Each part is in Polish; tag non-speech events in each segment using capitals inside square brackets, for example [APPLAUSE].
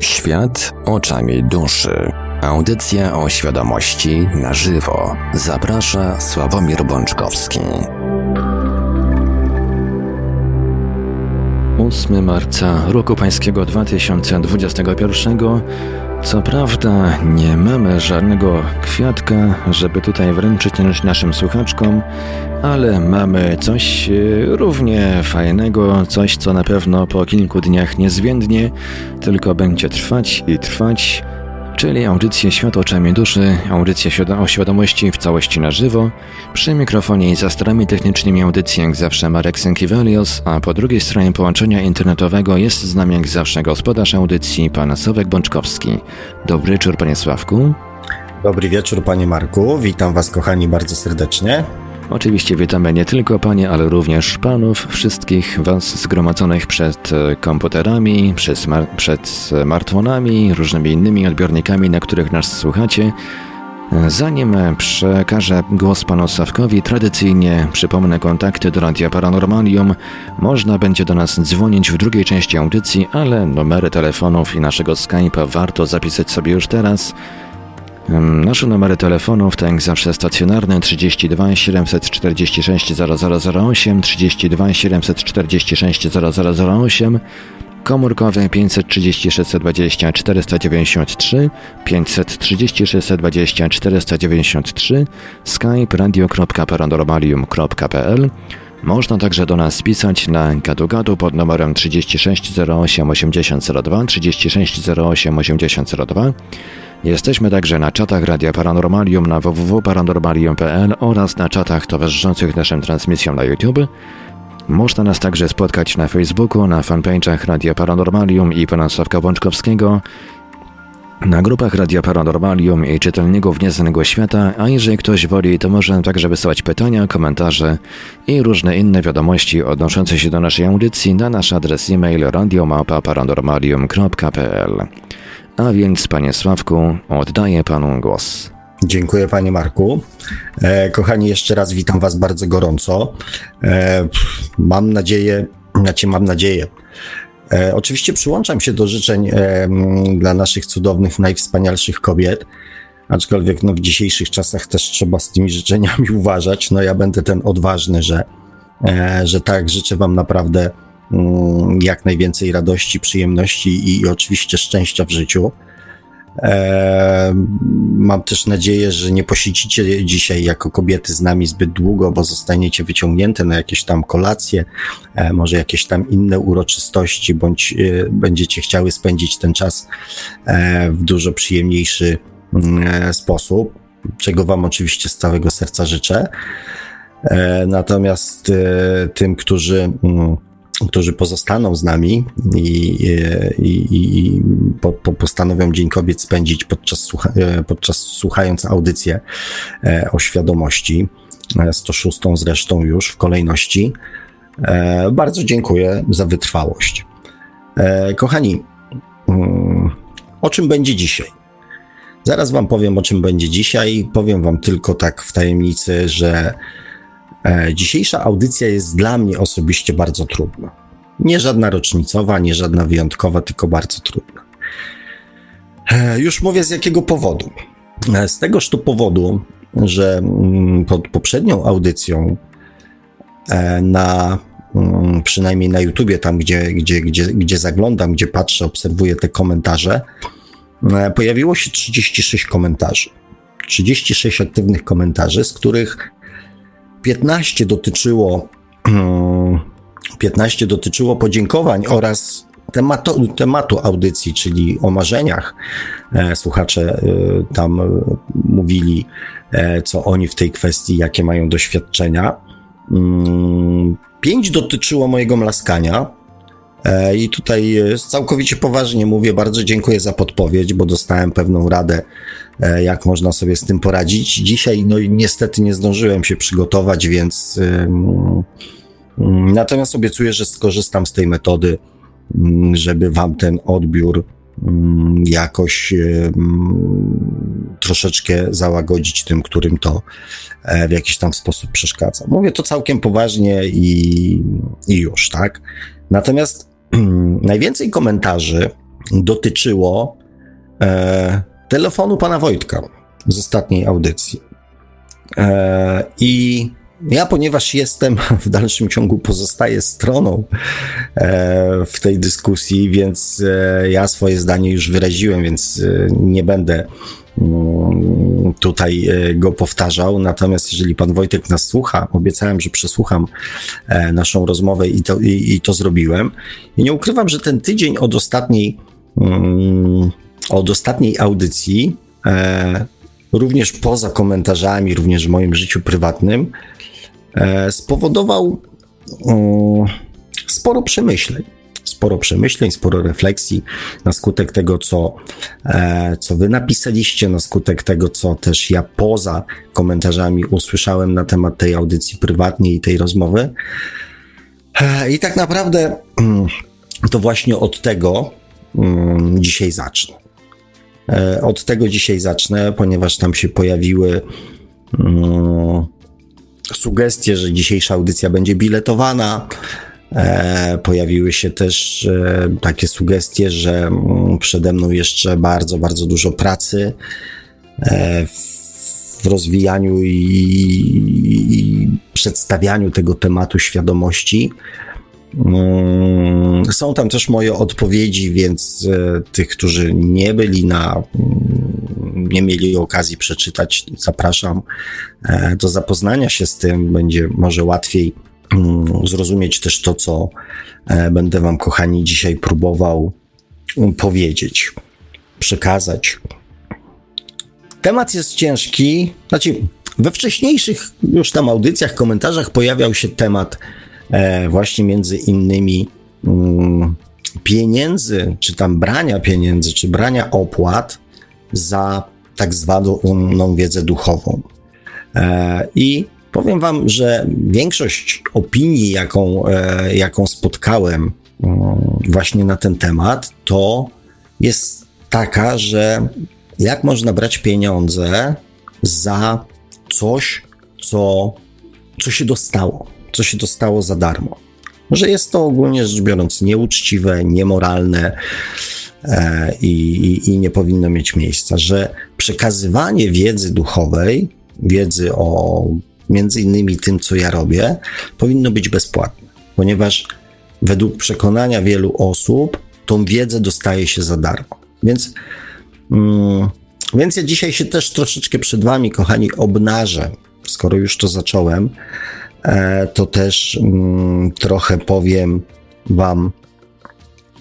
Świat oczami duszy. Audycja o świadomości na żywo. Zaprasza Sławomir Bączkowski. 8 marca roku pańskiego 2021. Co prawda nie mamy żadnego kwiatka, żeby tutaj wręczyć naszym słuchaczkom, ale mamy coś e, równie fajnego, coś co na pewno po kilku dniach niezmiennie tylko będzie trwać i trwać czyli audycję Świat oczami duszy, audycję o świadomości w całości na żywo. Przy mikrofonie i za starami technicznymi audycji jak zawsze Marek Sękiewelios, a po drugiej stronie połączenia internetowego jest z nami jak zawsze gospodarz audycji, pan Sławek Bączkowski. Dobry wieczór, panie Sławku. Dobry wieczór, panie Marku. Witam was, kochani, bardzo serdecznie. Oczywiście witamy nie tylko Panie, ale również Panów, wszystkich Was zgromadzonych przed e, komputerami, przed, przed smartfonami, różnymi innymi odbiornikami, na których nas słuchacie. Zanim przekażę głos panu Sawkowi, tradycyjnie przypomnę kontakty do Radia Paranormalium. Można będzie do nas dzwonić w drugiej części audycji, ale numery telefonów i naszego Skype'a warto zapisać sobie już teraz. Nasze numery telefonów to jak zawsze stacjonarne 32 746 0008, 32 746 0008, komórkowe 536 20 493, 536 20 493, skype radio.paranormalium.pl można także do nas pisać na gadu-gadu pod numerem 36 08 8002, 36 08 8002 Jesteśmy także na czatach Radia Paranormalium na www.paranormalium.pl oraz na czatach towarzyszących naszym transmisjom na YouTube. Można nas także spotkać na Facebooku, na fanpage'ach Radia Paranormalium i pana Sławka Bączkowskiego, na grupach Radia Paranormalium i Czytelników Nieznanego Świata, a jeżeli ktoś woli, to może także wysyłać pytania, komentarze i różne inne wiadomości odnoszące się do naszej audycji na nasz adres e-mail radiomapa.paranormalium.pl. A więc, panie Sławku, oddaję panu głos. Dziękuję, panie Marku. E, kochani, jeszcze raz witam was bardzo gorąco. E, mam nadzieję, znaczy mam nadzieję, e, oczywiście przyłączam się do życzeń e, dla naszych cudownych, najwspanialszych kobiet, aczkolwiek no, w dzisiejszych czasach też trzeba z tymi życzeniami [LAUGHS] uważać. No ja będę ten odważny, że, e, że tak, życzę wam naprawdę jak najwięcej radości, przyjemności i, oczywiście szczęścia w życiu. E, mam też nadzieję, że nie posiedzicie dzisiaj jako kobiety z nami zbyt długo, bo zostaniecie wyciągnięte na jakieś tam kolacje, e, może jakieś tam inne uroczystości, bądź e, będziecie chciały spędzić ten czas w dużo przyjemniejszy mm, sposób, czego Wam oczywiście z całego serca życzę. Natomiast tym, którzy mm, którzy pozostaną z nami i, i, i po, po postanowią Dzień Kobiet spędzić podczas, słucha, e, podczas słuchając audycję e, o świadomości, 106 e, zresztą już w kolejności. Bardzo dziękuję za wytrwałość. Kochani, mm, o czym będzie dzisiaj? Zaraz Wam powiem, o czym będzie dzisiaj. Powiem Wam tylko tak w tajemnicy, że E, dzisiejsza audycja jest dla mnie osobiście bardzo trudna. Nie żadna rocznicowa, nie żadna wyjątkowa, tylko bardzo trudna. E, już mówię z jakiego powodu. E, z tegoż tu powodu, że mm, pod poprzednią audycją na mm, przynajmniej na YouTubie, tam gdzie, gdzie, gdzie, gdzie zaglądam, gdzie patrzę, obserwuję te komentarze, pojawiło się 36 komentarzy. 36 aktywnych komentarzy, z których 15 dotyczyło, [CLEARS THROAT] 15 dotyczyło podziękowań oraz tematu, tematu audycji, czyli o marzeniach. E, słuchacze e, tam mówili, e, co oni w tej kwestii, jakie mają doświadczenia. Mm, pięć dotyczyło mojego mlaskania. I tutaj całkowicie poważnie mówię, bardzo dziękuję za podpowiedź, bo dostałem pewną radę E, jak można sobie z tym poradzić. Dzisiaj, no niestety nie zdążyłem się przygotować, więc natomiast obiecuję, że skorzystam z tej metody, żeby wam ten odbiór jakoś troszeczkę załagodzić tym, którym to e, w jakiś tam sposób przeszkadza. Mówię to całkiem poważnie i, i już, tak? Natomiast [CLEARS THROAT] najwięcej komentarzy dotyczyło e, telefonu pana Wojtka z ostatniej audycji. E, I ja, ponieważ jestem [LAUGHS] w dalszym ciągu pozostaję stroną e, w tej dyskusji, więc e, ja swoje zdanie już wyraziłem, więc e, nie będę tutaj go powtarzał. Natomiast jeżeli pan Wojtek nas słucha, obiecałem, że przesłucham naszą rozmowę i to, i, i to zrobiłem. I nie ukrywam, że ten tydzień od ostatniej, mm, od ostatniej audycji, również poza komentarzami, również w moim życiu prywatnym, E, spowodował sporo przemyśleń. Sporo przemyśleń, sporo refleksji na skutek tego, co, e, co wy napisaliście, na skutek tego, co też ja poza komentarzami usłyszałem na temat tej audycji prywatnej i tej rozmowy. E, I tak naprawdę mm, to właśnie od tego mm, dzisiaj zacznę. Od tego dzisiaj zacznę, ponieważ tam się pojawiły mm, sugestie, że dzisiejsza audycja będzie biletowana. E, pojawiły się też e, takie sugestie, że mm, przede mną jeszcze bardzo, bardzo dużo pracy e, w rozwijaniu i, i przedstawianiu tego tematu świadomości. Mm, są tam też moje odpowiedzi, więc e, tych, którzy nie byli na, mm, nie mieli okazji przeczytać, zapraszam e, do zapoznania się z tym. Będzie może łatwiej zrozumieć też to, co e, będę Wam, kochani, dzisiaj próbował powiedzieć, przekazać. Temat jest ciężki. Znaczy, we wcześniejszych już tam audycjach, komentarzach pojawiał się temat E, właśnie między innymi mm, pieniędzy, czy tam brania pieniędzy, czy brania opłat za tak zwaną wiedzę duchową. E, I powiem Wam, że większość opinii, jaką, e, jaką spotkałem mm, właśnie na ten temat, to jest taka, że jak można brać pieniądze za coś, co, co się dostało co się dostało za darmo. Że jest to ogólnie rzecz biorąc nieuczciwe, niemoralne e, i, i nie powinno mieć miejsca, że przekazywanie wiedzy duchowej, wiedzy o między innymi tym, co ja robię, powinno być bezpłatne, ponieważ według przekonania wielu osób tą wiedzę dostaje się za darmo. Więc, mm, więc ja dzisiaj się też troszeczkę przed Wami, kochani, obnażę, skoro już to zacząłem, E, to też mm, trochę powiem Wam,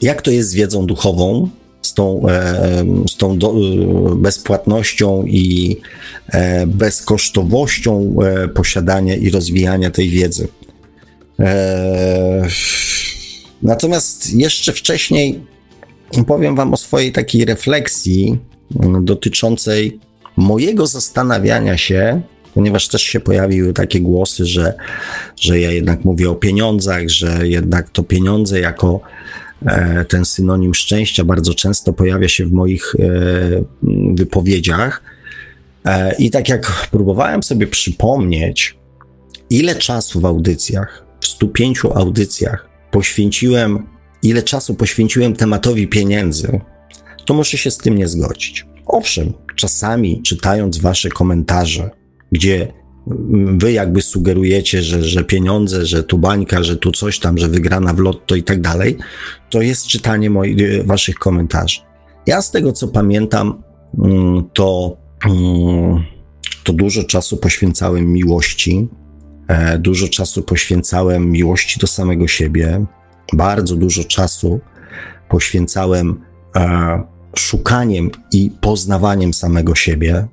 jak to jest z wiedzą duchową, tą, e, z tą do, e, bezpłatnością i bezkosztowością posiadania i rozwijania tej wiedzy. Natomiast jeszcze wcześniej powiem Wam o swojej takiej refleksji dotyczącej mojego zastanawiania się ponieważ też się pojawiły takie głosy, że, że ja jednak mówię o pieniądzach, że jednak to pieniądze jako e, ten synonim szczęścia bardzo często pojawia się w moich e, wypowiedziach. E, I tak jak próbowałem sobie przypomnieć, ile czasu w audycjach, w 105 audycjach poświęciłem, ile czasu poświęciłem tematowi pieniędzy, to muszę się z tym nie zgodzić. Owszem, czasami czytając wasze komentarze, gdzie wy jakby sugerujecie, że, że pieniądze, że tu bańka, że tu coś tam, że wygrana w lotto i tak dalej, to jest czytanie moich, waszych komentarzy. Ja z tego co pamiętam, mm, to, mm, to dużo czasu poświęcałem miłości, e, dużo czasu poświęcałem miłości do samego siebie, bardzo dużo czasu poświęcałem e, szukaniem i poznawaniem samego siebie,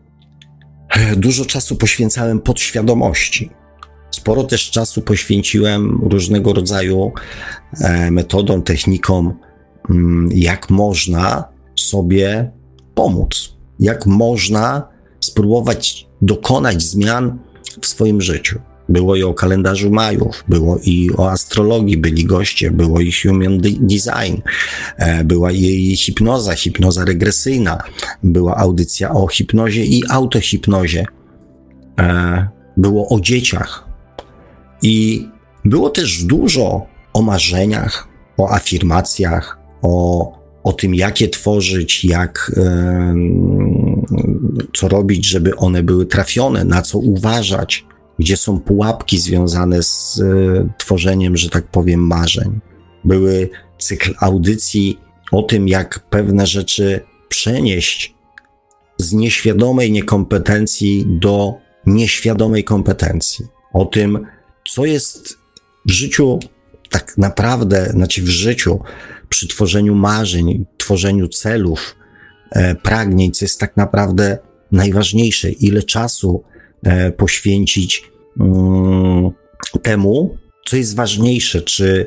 Dużo czasu poświęcałem podświadomości. Sporo też czasu poświęciłem różnego rodzaju e, metodom, technikom, mm, jak można sobie pomóc, jak można spróbować dokonać zmian w swoim życiu. Było i o kalendarzu Majów, było i o astrologii, byli goście, było i human design, e, była i hipnoza, hipnoza regresyjna, była audycja o hipnozie i autohipnozie, e, było o dzieciach. I było też dużo o marzeniach, o afirmacjach, o o tym, jakie tworzyć, jak, co robić, żeby one były trafione, na co uważać, gdzie są pułapki związane z e, tworzeniem, że tak powiem, marzeń. Były cykl audycji o tym, jak pewne rzeczy przenieść z nieświadomej niekompetencji do nieświadomej kompetencji. O tym, co jest w życiu tak naprawdę, znaczy w życiu, przy tworzeniu marzeń, tworzeniu celów, e, pragnień, co jest tak naprawdę najważniejsze, ile czasu e, poświęcić temu, co jest ważniejsze, czy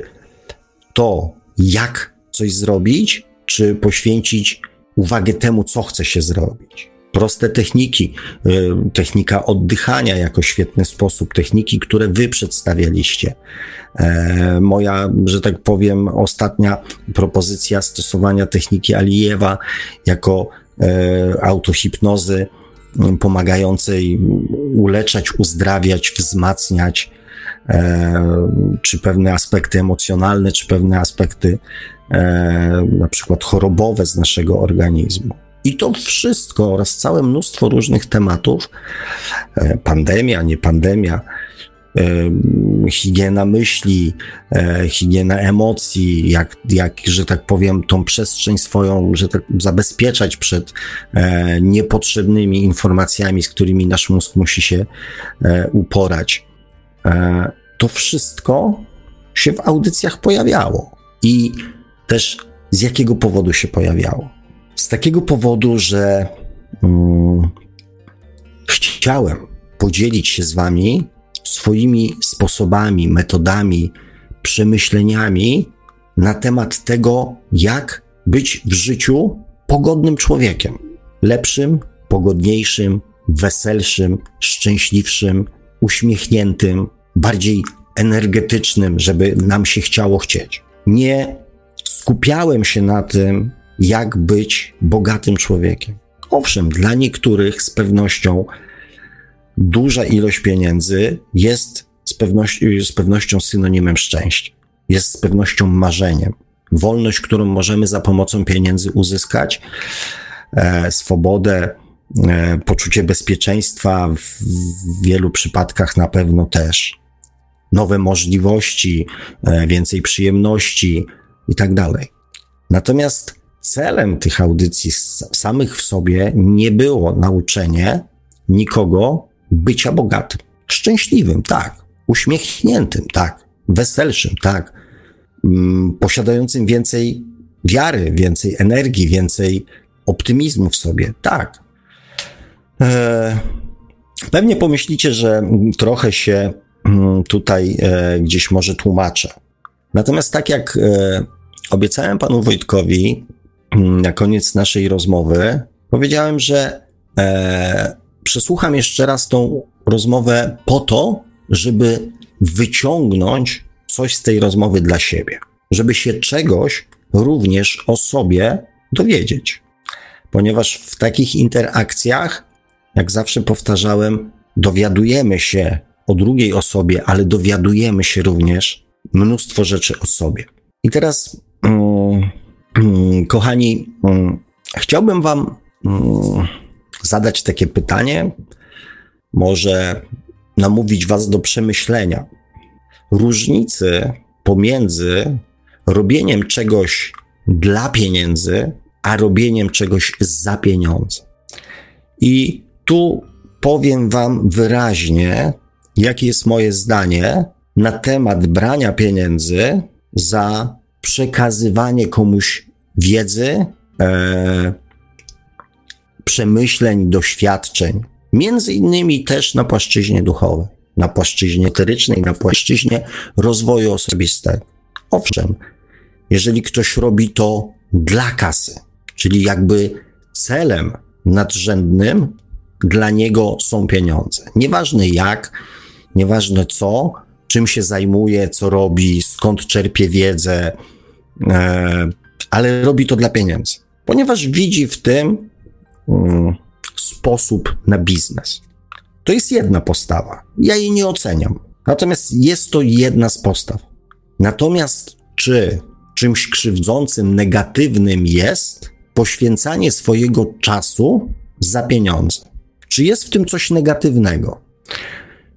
to, jak coś zrobić, czy poświęcić uwagę temu, co chce się zrobić. Proste techniki, technika oddychania jako świetny sposób, techniki, które wy przedstawialiście. E, moja, że tak powiem, ostatnia propozycja stosowania techniki Alijewa jako e, autohipnozy pomagającej uleczać, uzdrawiać, wzmacniać, e, czy pewne aspekty emocjonalne, czy pewne aspekty na przykład chorobowe z naszego organizmu. I to wszystko oraz całe mnóstwo różnych tematów, e, pandemia, nie pandemia, e, higiena myśli, e, higiena emocji, jak, jak, że tak powiem, tą przestrzeń swoją, że tak zabezpieczać przed niepotrzebnymi informacjami, z którymi nasz mózg musi się uporać. To wszystko się w audycjach pojawiało. I też z jakiego powodu się pojawiało? Z takiego powodu, że um, chciałem podzielić się z Wami swoimi sposobami, metodami, przemyśleniami na temat tego, jak być w życiu pogodnym człowiekiem. Lepszym, pogodniejszym, weselszym, szczęśliwszym, uśmiechniętym, bardziej energetycznym, żeby nam się chciało chcieć. Nie skupiałem się na tym, jak być bogatym człowiekiem. Owszem, dla niektórych z pewnością duża ilość pieniędzy jest z, pewnością, z pewnością synonimem szczęścia, jest z pewnością marzeniem. Wolność, którą możemy za pomocą pieniędzy uzyskać, e, swobodę, e, poczucie bezpieczeństwa w, w wielu przypadkach na pewno też. Nowe możliwości, e, więcej przyjemności i tak dalej. Natomiast celem tych audycji samych w sobie nie było nauczenie nikogo bycia bogatym. Szczęśliwym, tak. Uśmiechniętym, tak. Weselszym, tak. Mm, posiadającym więcej wiary, więcej energii, więcej optymizmu w sobie, tak. E, pewnie pomyślicie, że trochę się mm, tutaj e, gdzieś może tłumaczę. Natomiast tak jak e, obiecałem panu Wojtkowi Mm, na koniec naszej rozmowy powiedziałem, że przesłucham jeszcze raz tą rozmowę po to, żeby wyciągnąć coś z tej rozmowy dla siebie, żeby się czegoś również o sobie dowiedzieć. Ponieważ w takich interakcjach, jak zawsze powtarzałem, dowiadujemy się o drugiej osobie, ale dowiadujemy się również mnóstwo rzeczy o sobie. I teraz. Mm, Mm, kochani, mm, chciałbym Wam zadać takie pytanie, może namówić Was do przemyślenia różnicy pomiędzy robieniem czegoś dla pieniędzy, a robieniem czegoś za pieniądze. I tu powiem Wam wyraźnie, jakie jest moje zdanie na temat brania pieniędzy za przekazywanie komuś wiedzy, e, przemyśleń, doświadczeń, między innymi też na płaszczyźnie duchowej, na płaszczyźnie eterycznej, na płaszczyźnie rozwoju osobistego. Owszem, jeżeli ktoś robi to dla kasy, czyli jakby celem nadrzędnym dla niego są pieniądze. Nieważne jak, nieważne co, czym się zajmuje, co robi, skąd czerpie wiedzę, e, ale robi to dla pieniędzy, ponieważ widzi w tym sposób na biznes. To jest jedna postawa. Ja jej nie oceniam. Natomiast jest to jedna z postaw. Natomiast czy czymś krzywdzącym, negatywnym jest poświęcanie swojego czasu za pieniądze? Czy jest w tym coś negatywnego?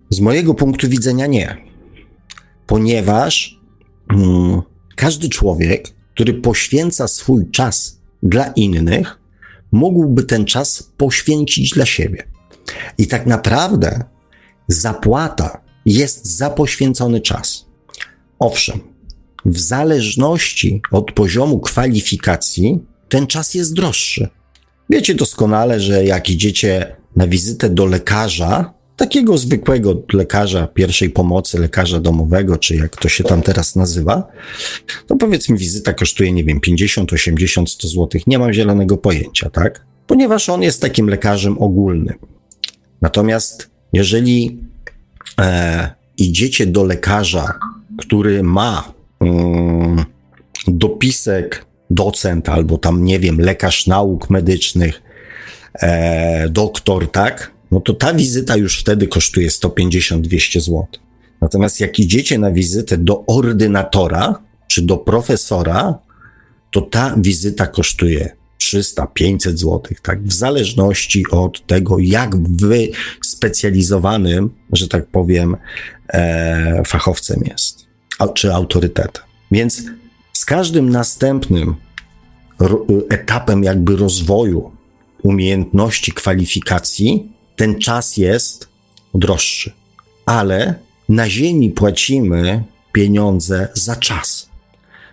Z mojego punktu widzenia nie, ponieważ hmm, każdy człowiek, który poświęca swój czas dla innych, mógłby ten czas poświęcić dla siebie. I tak naprawdę zapłata jest za poświęcony czas. Owszem, w zależności od poziomu kwalifikacji, ten czas jest droższy. Wiecie doskonale, że jak idziecie na wizytę do lekarza, takiego zwykłego lekarza pierwszej pomocy, lekarza domowego, czy jak to się tam teraz nazywa, to powiedzmy wizyta kosztuje, nie wiem, 50, 80, 100 zł. Nie mam zielonego pojęcia, tak? Ponieważ on jest takim lekarzem ogólnym. Natomiast jeżeli e, idziecie do lekarza, który ma mm, dopisek docent albo tam, nie wiem, lekarz nauk medycznych, e, doktor, tak? No to ta wizyta już wtedy kosztuje 150-200 zł. Natomiast jak idziecie na wizytę do ordynatora czy do profesora, to ta wizyta kosztuje 300-500 zł, tak? W zależności od tego, jak wyspecjalizowanym, że tak powiem, e, fachowcem jest, a, czy autorytetem. Więc z każdym następnym etapem jakby rozwoju umiejętności, kwalifikacji, ten czas jest droższy. Ale na Ziemi płacimy pieniądze za czas.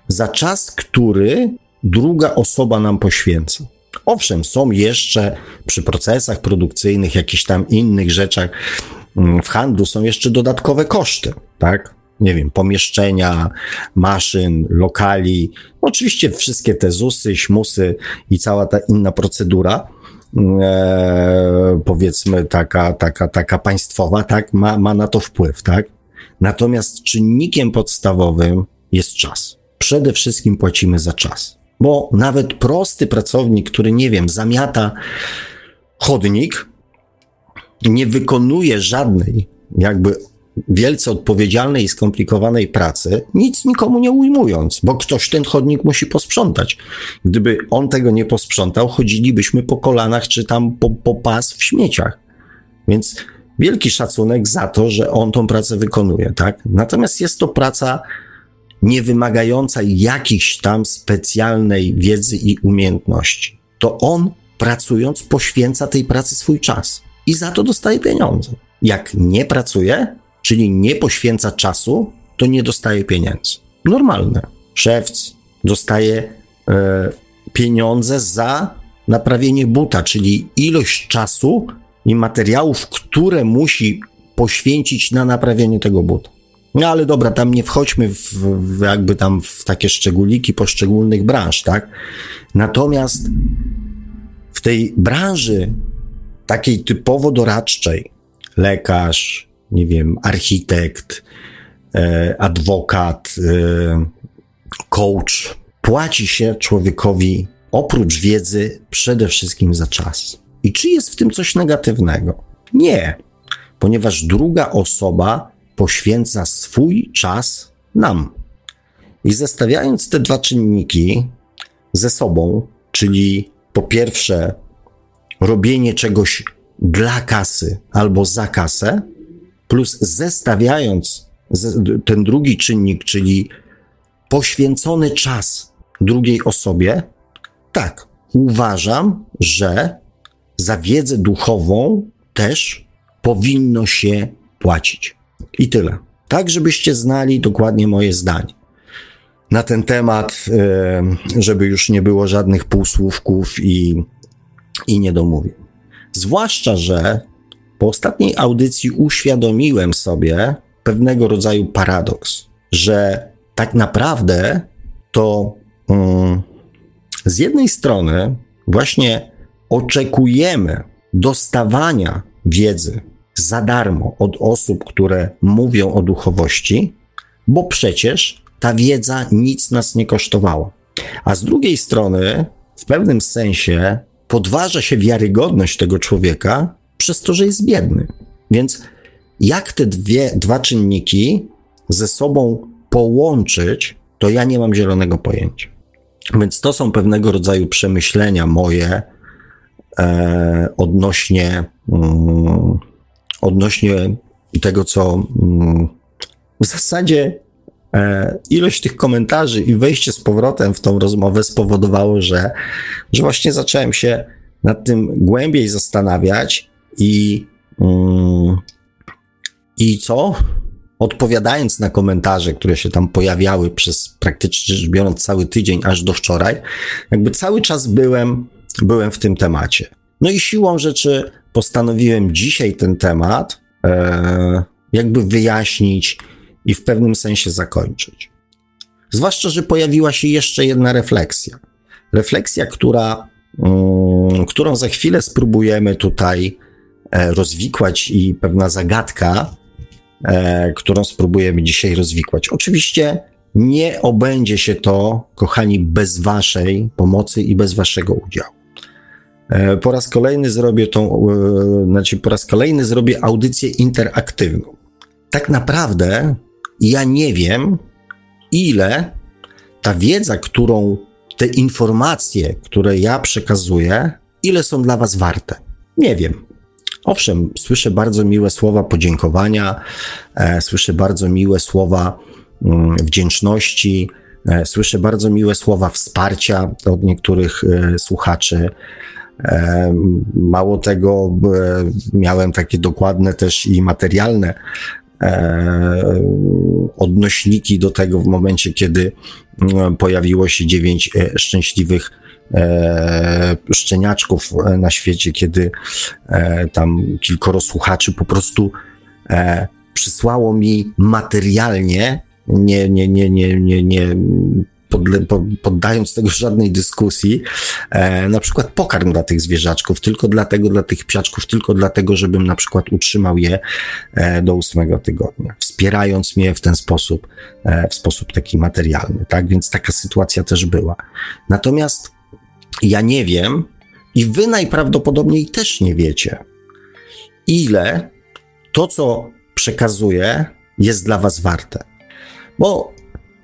Za czas, który druga osoba nam poświęca. Owszem, są jeszcze przy procesach produkcyjnych, jakichś tam innych rzeczach mm, w handlu są jeszcze dodatkowe koszty, tak? Nie wiem, pomieszczenia, maszyn, lokali. Oczywiście wszystkie te ZUSy, śmusy i cała ta inna procedura, e, powiedzmy taka, taka, taka państwowa, tak, ma, ma na to wpływ, tak? Natomiast czynnikiem podstawowym jest czas. Przede wszystkim płacimy za czas. Bo nawet prosty pracownik, który, nie wiem, zamiata chodnik, nie wykonuje żadnej jakby wielce odpowiedzialnej i skomplikowanej pracy, nic nikomu nie ujmując, bo ktoś ten chodnik musi posprzątać. Gdyby on tego nie posprzątał, chodzilibyśmy po kolanach czy tam po, po pas w śmieciach. Więc wielki szacunek za to, że on tą pracę wykonuje, tak? Natomiast jest to praca nie wymagająca jakiejś tam specjalnej wiedzy i umiejętności. To on pracując poświęca tej pracy swój czas i za to dostaje pieniądze. Jak nie pracuje, czyli nie poświęca czasu, to nie dostaje pieniędzy. Normalne. Szewc dostaje e, pieniądze za naprawienie buta, czyli ilość czasu i materiałów, które musi poświęcić na naprawienie tego buta. No ale dobra, tam nie wchodźmy w, w jakby tam w takie szczególiki poszczególnych branż, tak? Natomiast w tej branży takiej typowo doradczej, lekarz, nie wiem, architekt, e, adwokat, e, coach, płaci się człowiekowi oprócz wiedzy przede wszystkim za czas. I czy jest w tym coś negatywnego? Nie, ponieważ druga osoba poświęca swój czas nam. I zestawiając te dwa czynniki ze sobą, czyli po pierwsze robienie czegoś dla kasy albo za kasę, plus zestawiając ten drugi czynnik, czyli poświęcony czas drugiej osobie, tak, uważam, że za wiedzę duchową też powinno się płacić. I tyle. Tak, żebyście znali dokładnie moje zdanie na ten temat, żeby już nie było żadnych półsłówków i, i niedomówień. Zwłaszcza, że po ostatniej audycji uświadomiłem sobie pewnego rodzaju paradoks, że tak naprawdę to um, z jednej strony właśnie oczekujemy dostawania wiedzy za darmo od osób, które mówią o duchowości, bo przecież ta wiedza nic nas nie kosztowała. A z drugiej strony, w pewnym sensie, podważa się wiarygodność tego człowieka przez to, że jest biedny. Więc jak te dwie, dwa czynniki ze sobą połączyć, to ja nie mam zielonego pojęcia. Więc to są pewnego rodzaju przemyślenia moje e, odnośnie, mm, odnośnie tego, co mm, w zasadzie e, ilość tych komentarzy i wejście z powrotem w tą rozmowę spowodowało, że, że właśnie zacząłem się nad tym głębiej zastanawiać i, mm, i co? Odpowiadając na komentarze, które się tam pojawiały przez praktycznie rzecz biorąc cały tydzień aż do wczoraj, jakby cały czas byłem, byłem w tym temacie. No i siłą rzeczy postanowiłem dzisiaj ten temat e, jakby wyjaśnić i w pewnym sensie zakończyć. Zwłaszcza, że pojawiła się jeszcze jedna refleksja. Refleksja, która, mm, którą za chwilę spróbujemy tutaj rozwikłać i pewna zagadka, e, którą spróbujemy dzisiaj rozwikłać. Oczywiście nie obędzie się to, kochani, bez Waszej pomocy i bez Waszego udziału. E, po raz kolejny zrobię tą, e, znaczy po raz kolejny zrobię audycję interaktywną. Tak naprawdę ja nie wiem, ile ta wiedza, którą, te informacje, które ja przekazuję, ile są dla Was warte. Nie wiem. Owszem, słyszę bardzo miłe słowa podziękowania, e, słyszę bardzo miłe słowa mm, wdzięczności, e, słyszę bardzo miłe słowa wsparcia od niektórych e, słuchaczy. Mało tego, miałem takie dokładne też i materialne odnośniki do tego w momencie, kiedy pojawiło się dziewięć szczęśliwych szczeniaczków na świecie, kiedy tam kilkoro słuchaczy po prostu przysłało mi materialnie, nie, nie, nie, nie, nie, nie poddając tego żadnej dyskusji, e, na przykład pokarm dla tych zwierzaczków, tylko dlatego, dla tych psiaczków, tylko dlatego, żebym na przykład utrzymał je e, do ósmego tygodnia, wspierając mnie w ten sposób, e, w sposób taki materialny, tak? Więc taka sytuacja też była. Natomiast ja nie wiem i wy najprawdopodobniej też nie wiecie, ile to, co przekazuję, jest dla was warte. Bo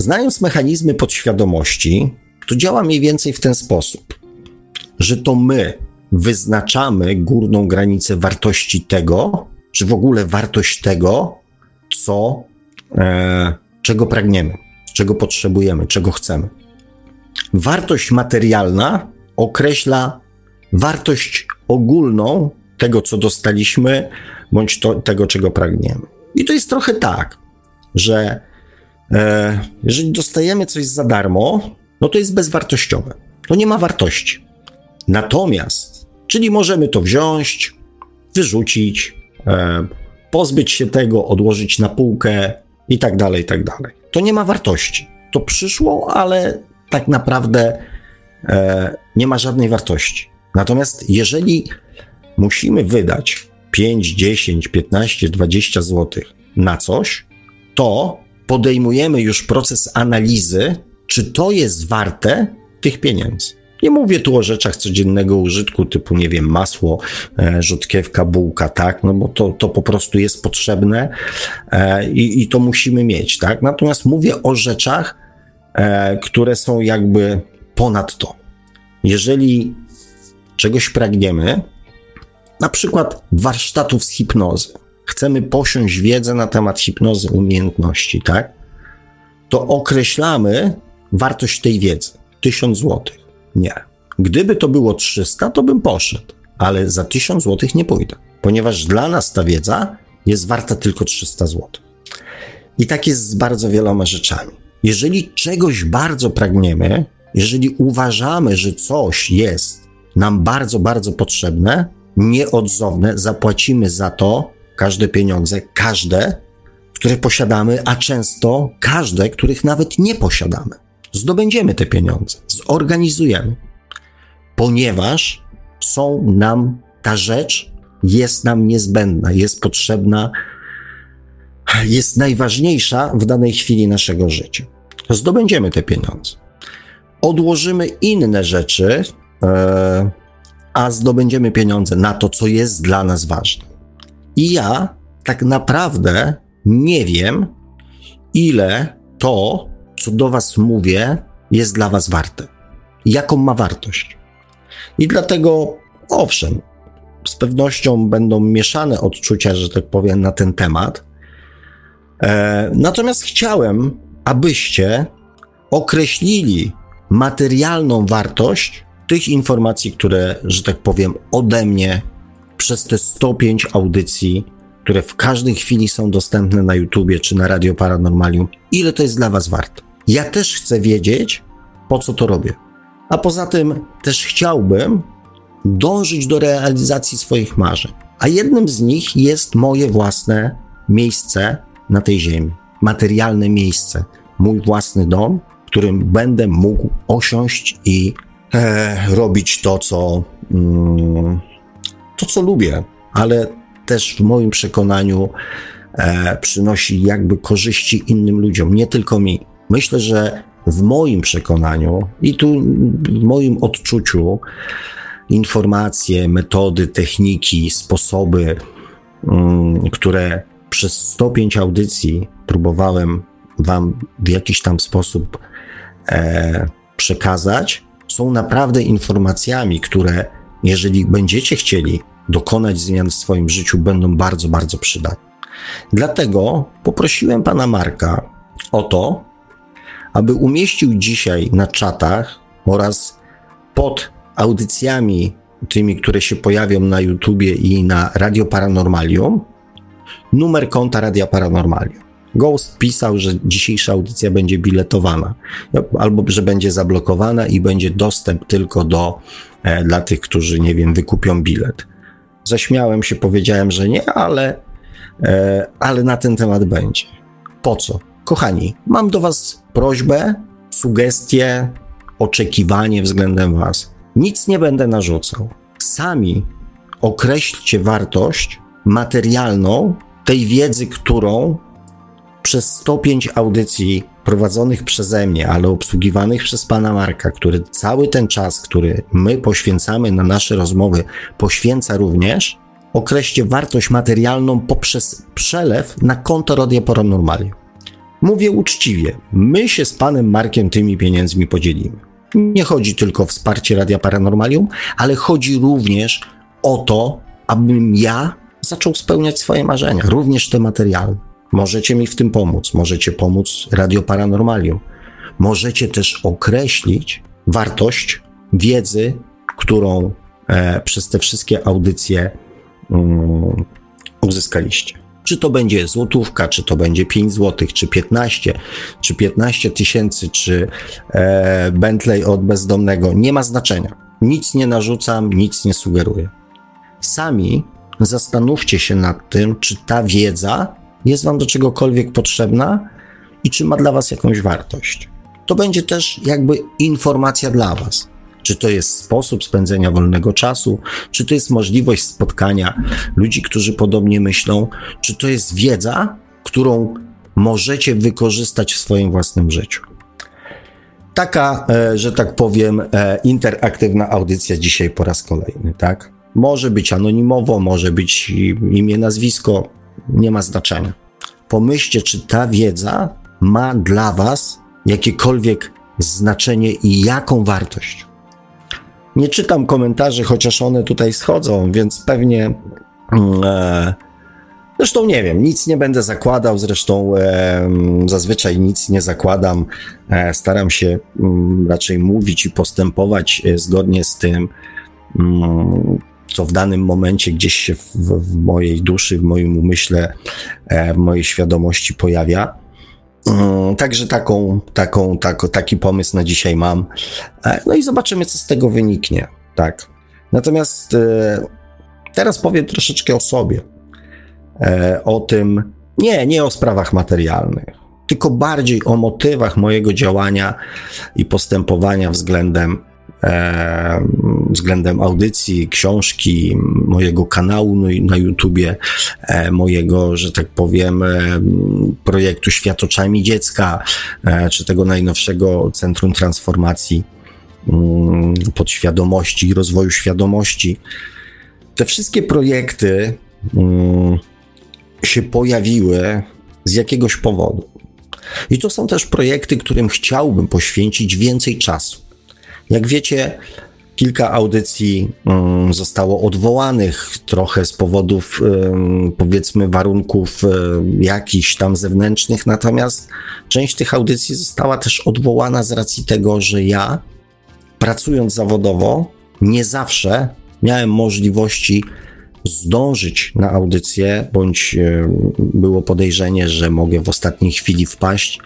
Znając mechanizmy podświadomości, to działa mniej więcej w ten sposób, że to my wyznaczamy górną granicę wartości tego, czy w ogóle wartość tego, co, e, czego pragniemy, czego potrzebujemy, czego chcemy. Wartość materialna określa wartość ogólną tego, co dostaliśmy, bądź to, tego, czego pragniemy. I to jest trochę tak, że E, jeżeli dostajemy coś za darmo, no to jest bezwartościowe. To nie ma wartości. Natomiast, czyli możemy to wziąć, wyrzucić, e, pozbyć się tego, odłożyć na półkę i tak dalej, i tak dalej. To nie ma wartości. To przyszło, ale tak naprawdę nie ma żadnej wartości. Natomiast jeżeli musimy wydać 5, 10, 15, 20 zł na coś, to podejmujemy już proces analizy, czy to jest warte tych pieniędzy. Nie mówię tu o rzeczach codziennego użytku, typu, nie wiem, masło, e, rzodkiewka, bułka, tak, no bo to, to po prostu jest potrzebne e, i, i to musimy mieć, tak. Natomiast mówię o rzeczach, e, które są jakby ponad to. Jeżeli czegoś pragniemy, na przykład warsztatów z hipnozy, chcemy posiąść wiedzę na temat hipnozy umiejętności, tak? To określamy wartość tej wiedzy. 1000 zł. Nie. Gdyby to było 300, to bym poszedł, ale za 1000 zł nie pójdę, ponieważ dla nas ta wiedza jest warta tylko 300 zł. I tak jest z bardzo wieloma rzeczami. Jeżeli czegoś bardzo pragniemy, jeżeli uważamy, że coś jest nam bardzo, bardzo potrzebne, nieodzowne, zapłacimy za to każde pieniądze, każde, które posiadamy, a często każde, których nawet nie posiadamy. Zdobędziemy te pieniądze, zorganizujemy, ponieważ są nam, ta rzecz jest nam niezbędna, jest potrzebna, jest najważniejsza w danej chwili naszego życia. Zdobędziemy te pieniądze. Odłożymy inne rzeczy, e, a zdobędziemy pieniądze na to, co jest dla nas ważne. I ja tak naprawdę nie wiem, ile to, co do Was mówię, jest dla Was warte. Jaką ma wartość. I dlatego, owszem, z pewnością będą mieszane odczucia, że tak powiem, na ten temat. E, natomiast chciałem, abyście określili materialną wartość tych informacji, które, że tak powiem, ode mnie przez te 105 audycji, które w każdej chwili są dostępne na YouTubie czy na Radio Paranormalium, ile to jest dla Was warte. Ja też chcę wiedzieć, po co to robię. A poza tym też chciałbym dążyć do realizacji swoich marzeń. A jednym z nich jest moje własne miejsce na tej ziemi, materialne miejsce, mój własny dom, którym będę mógł osiąść i e, robić to, co, mm, to, co lubię, ale też w moim przekonaniu e, przynosi jakby korzyści innym ludziom, nie tylko mi. Myślę, że w moim przekonaniu i tu w moim odczuciu informacje, metody, techniki, sposoby, mm, które przez 105 audycji próbowałem Wam w jakiś tam sposób e, przekazać, są naprawdę informacjami, które, jeżeli będziecie chcieli dokonać zmian w swoim życiu, będą bardzo, bardzo przydatne. Dlatego poprosiłem pana Marka o to, aby umieścił dzisiaj na czatach oraz pod audycjami, tymi, które się pojawią na YouTubie i na Radio Paranormalium, numer konta Radia Paranormalium. Ghost pisał, że dzisiejsza audycja będzie biletowana, albo że będzie zablokowana i będzie dostęp tylko do e, dla tych, którzy, nie wiem, wykupią bilet. Zaśmiałem się, powiedziałem, że nie, ale, e, ale na ten temat będzie. Po co? Kochani, mam do Was prośbę, sugestie, oczekiwanie względem Was. Nic nie będę narzucał. Sami określcie wartość materialną tej wiedzy, którą przez 105 audycji prowadzonych przeze mnie, ale obsługiwanych przez pana Marka, który cały ten czas, który my poświęcamy na nasze rozmowy, poświęca również, określcie wartość materialną poprzez przelew na konto Radia Paranormalium. Mówię uczciwie, my się z panem Markiem tymi pieniędzmi podzielimy. Nie chodzi tylko o wsparcie Radia Paranormalium, ale chodzi również o to, abym ja zaczął spełniać swoje marzenia, również te materialne. Możecie mi w tym pomóc, możecie pomóc Radio Paranormalium. Możecie też określić wartość wiedzy, którą e, przez te wszystkie audycje um, uzyskaliście. Czy to będzie złotówka, czy to będzie 5 złotych, czy 15, czy 15 tysięcy, czy e, Bentley od bezdomnego, nie ma znaczenia. Nic nie narzucam, nic nie sugeruję. Sami zastanówcie się nad tym, czy ta wiedza jest Wam do czegokolwiek potrzebna i czy ma dla Was jakąś wartość. To będzie też jakby informacja dla Was. Czy to jest sposób spędzenia wolnego czasu, czy to jest możliwość spotkania ludzi, którzy podobnie myślą, czy to jest wiedza, którą możecie wykorzystać w swoim własnym życiu. Taka, e, że tak powiem, e, interaktywna audycja dzisiaj po raz kolejny, tak? Może być anonimowo, może być imię, nazwisko, nie ma znaczenia. Pomyślcie, czy ta wiedza ma dla Was jakiekolwiek znaczenie i jaką wartość. Nie czytam komentarzy, chociaż one tutaj schodzą, więc pewnie. Mm, e, zresztą nie wiem, nic nie będę zakładał, zresztą e, zazwyczaj nic nie zakładam. E, staram się mm, raczej mówić i postępować e, zgodnie z tym, mm, co w danym momencie gdzieś się w, w mojej duszy, w moim umyśle, e, w mojej świadomości pojawia. Mm, także taką, taką, tako, taki pomysł na dzisiaj mam. E, no i zobaczymy, co z tego wyniknie. Tak. Natomiast e, teraz powiem troszeczkę o sobie. O tym, nie, nie o sprawach materialnych, tylko bardziej o motywach mojego działania i postępowania względem e, względem audycji, książki, mojego kanału no na YouTubie, e, mojego, że tak powiem, e, projektu Świat oczami dziecka, e, czy tego najnowszego Centrum Transformacji mm, podświadomości i rozwoju świadomości. Te wszystkie projekty mm, się pojawiły z jakiegoś powodu. I to są też projekty, którym chciałbym poświęcić więcej czasu. Jak wiecie, kilka audycji um, zostało odwołanych, trochę z powodów, powiedzmy, warunków um, jakichś tam zewnętrznych, natomiast część tych audycji została też odwołana z racji tego, że ja, pracując zawodowo, nie zawsze miałem możliwości zdążyć na audycję, bądź e, było podejrzenie, że mogę w ostatniej chwili wpaść,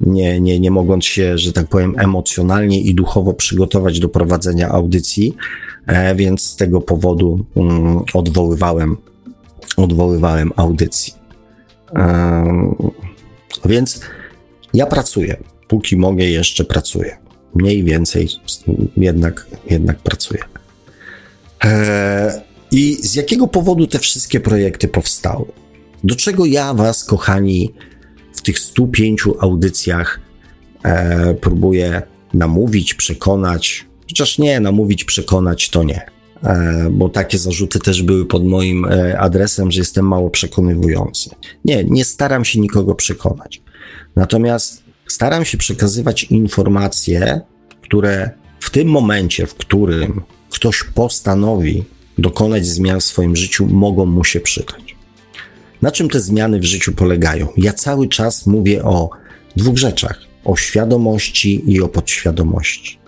nie, nie, nie mogąc się, że tak powiem, emocjonalnie i duchowo przygotować do prowadzenia audycji, e, więc z tego powodu um, odwoływałem, odwoływałem audycji. Um, więc ja pracuję, póki mogę, jeszcze pracuję. Mniej więcej jednak, jednak pracuję. E, I z jakiego powodu te wszystkie projekty powstały? Do czego ja Was, kochani, tych 105 audycjach e, próbuję namówić, przekonać, chociaż nie, namówić, przekonać to nie. E, bo takie zarzuty też były pod moim e, adresem, że jestem mało przekonywujący. Nie, nie staram się nikogo przekonać. Natomiast staram się przekazywać informacje, które w tym momencie, w którym ktoś postanowi dokonać zmian w swoim życiu, mogą mu się przydać. Na czym te zmiany w życiu polegają? Ja cały czas mówię o dwóch rzeczach: o świadomości i o podświadomości.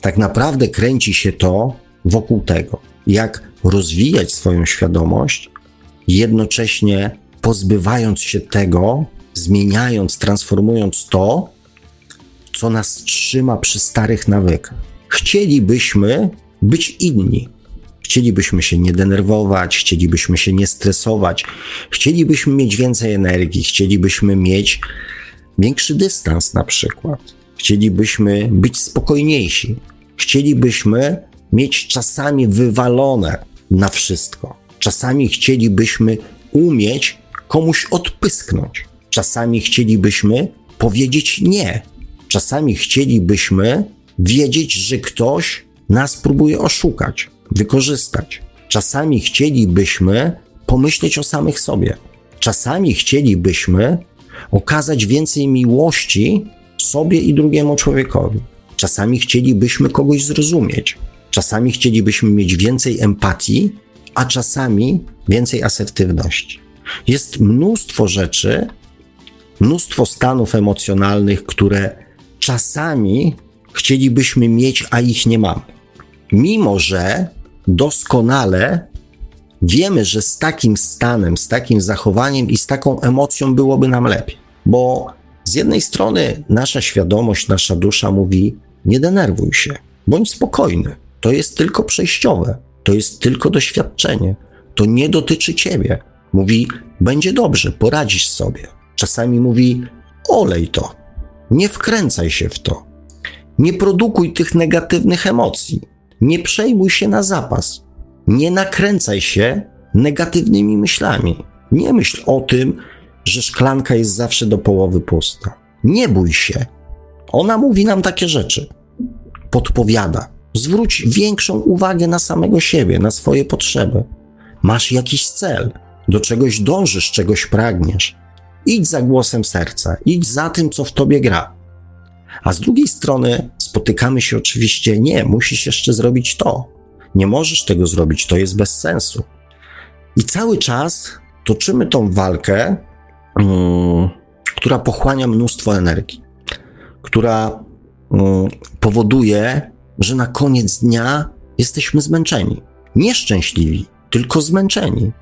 Tak naprawdę kręci się to wokół tego, jak rozwijać swoją świadomość, jednocześnie pozbywając się tego, zmieniając, transformując to, co nas trzyma przy starych nawykach. Chcielibyśmy być inni. Chcielibyśmy się nie denerwować, chcielibyśmy się nie stresować, chcielibyśmy mieć więcej energii, chcielibyśmy mieć większy dystans na przykład. Chcielibyśmy być spokojniejsi. Chcielibyśmy mieć czasami wywalone na wszystko. Czasami chcielibyśmy umieć komuś odpysknąć. Czasami chcielibyśmy powiedzieć nie. Czasami chcielibyśmy wiedzieć, że ktoś nas próbuje oszukać, wykorzystać. Czasami chcielibyśmy pomyśleć o samych sobie. Czasami chcielibyśmy okazać więcej miłości sobie i drugiemu człowiekowi. Czasami chcielibyśmy kogoś zrozumieć. Czasami chcielibyśmy mieć więcej empatii, a czasami więcej asertywności. Jest mnóstwo rzeczy, mnóstwo stanów emocjonalnych, które czasami chcielibyśmy mieć, a ich nie mamy. Mimo, że doskonale wiemy, że z takim stanem, z takim zachowaniem i z taką emocją byłoby nam lepiej. Bo z jednej strony nasza świadomość, nasza dusza mówi: nie denerwuj się, bądź spokojny. To jest tylko przejściowe, to jest tylko doświadczenie, to nie dotyczy ciebie. Mówi: będzie dobrze, poradzisz sobie. Czasami mówi: olej to, nie wkręcaj się w to. Nie produkuj tych negatywnych emocji. Nie przejmuj się na zapas. Nie nakręcaj się negatywnymi myślami. Nie myśl o tym, że szklanka jest zawsze do połowy pusta. Nie bój się. Ona mówi nam takie rzeczy. Podpowiada. Zwróć większą uwagę na samego siebie, na swoje potrzeby. Masz jakiś cel, do czegoś dążysz, czegoś pragniesz. Idź za głosem serca, idź za tym, co w tobie gra. A z drugiej strony spotykamy się oczywiście, nie, musisz jeszcze zrobić to. Nie możesz tego zrobić, to jest bez sensu. I cały czas toczymy tą walkę, um, która pochłania mnóstwo energii, która um, powoduje, że na koniec dnia jesteśmy zmęczeni. Nieszczęśliwi, tylko zmęczeni.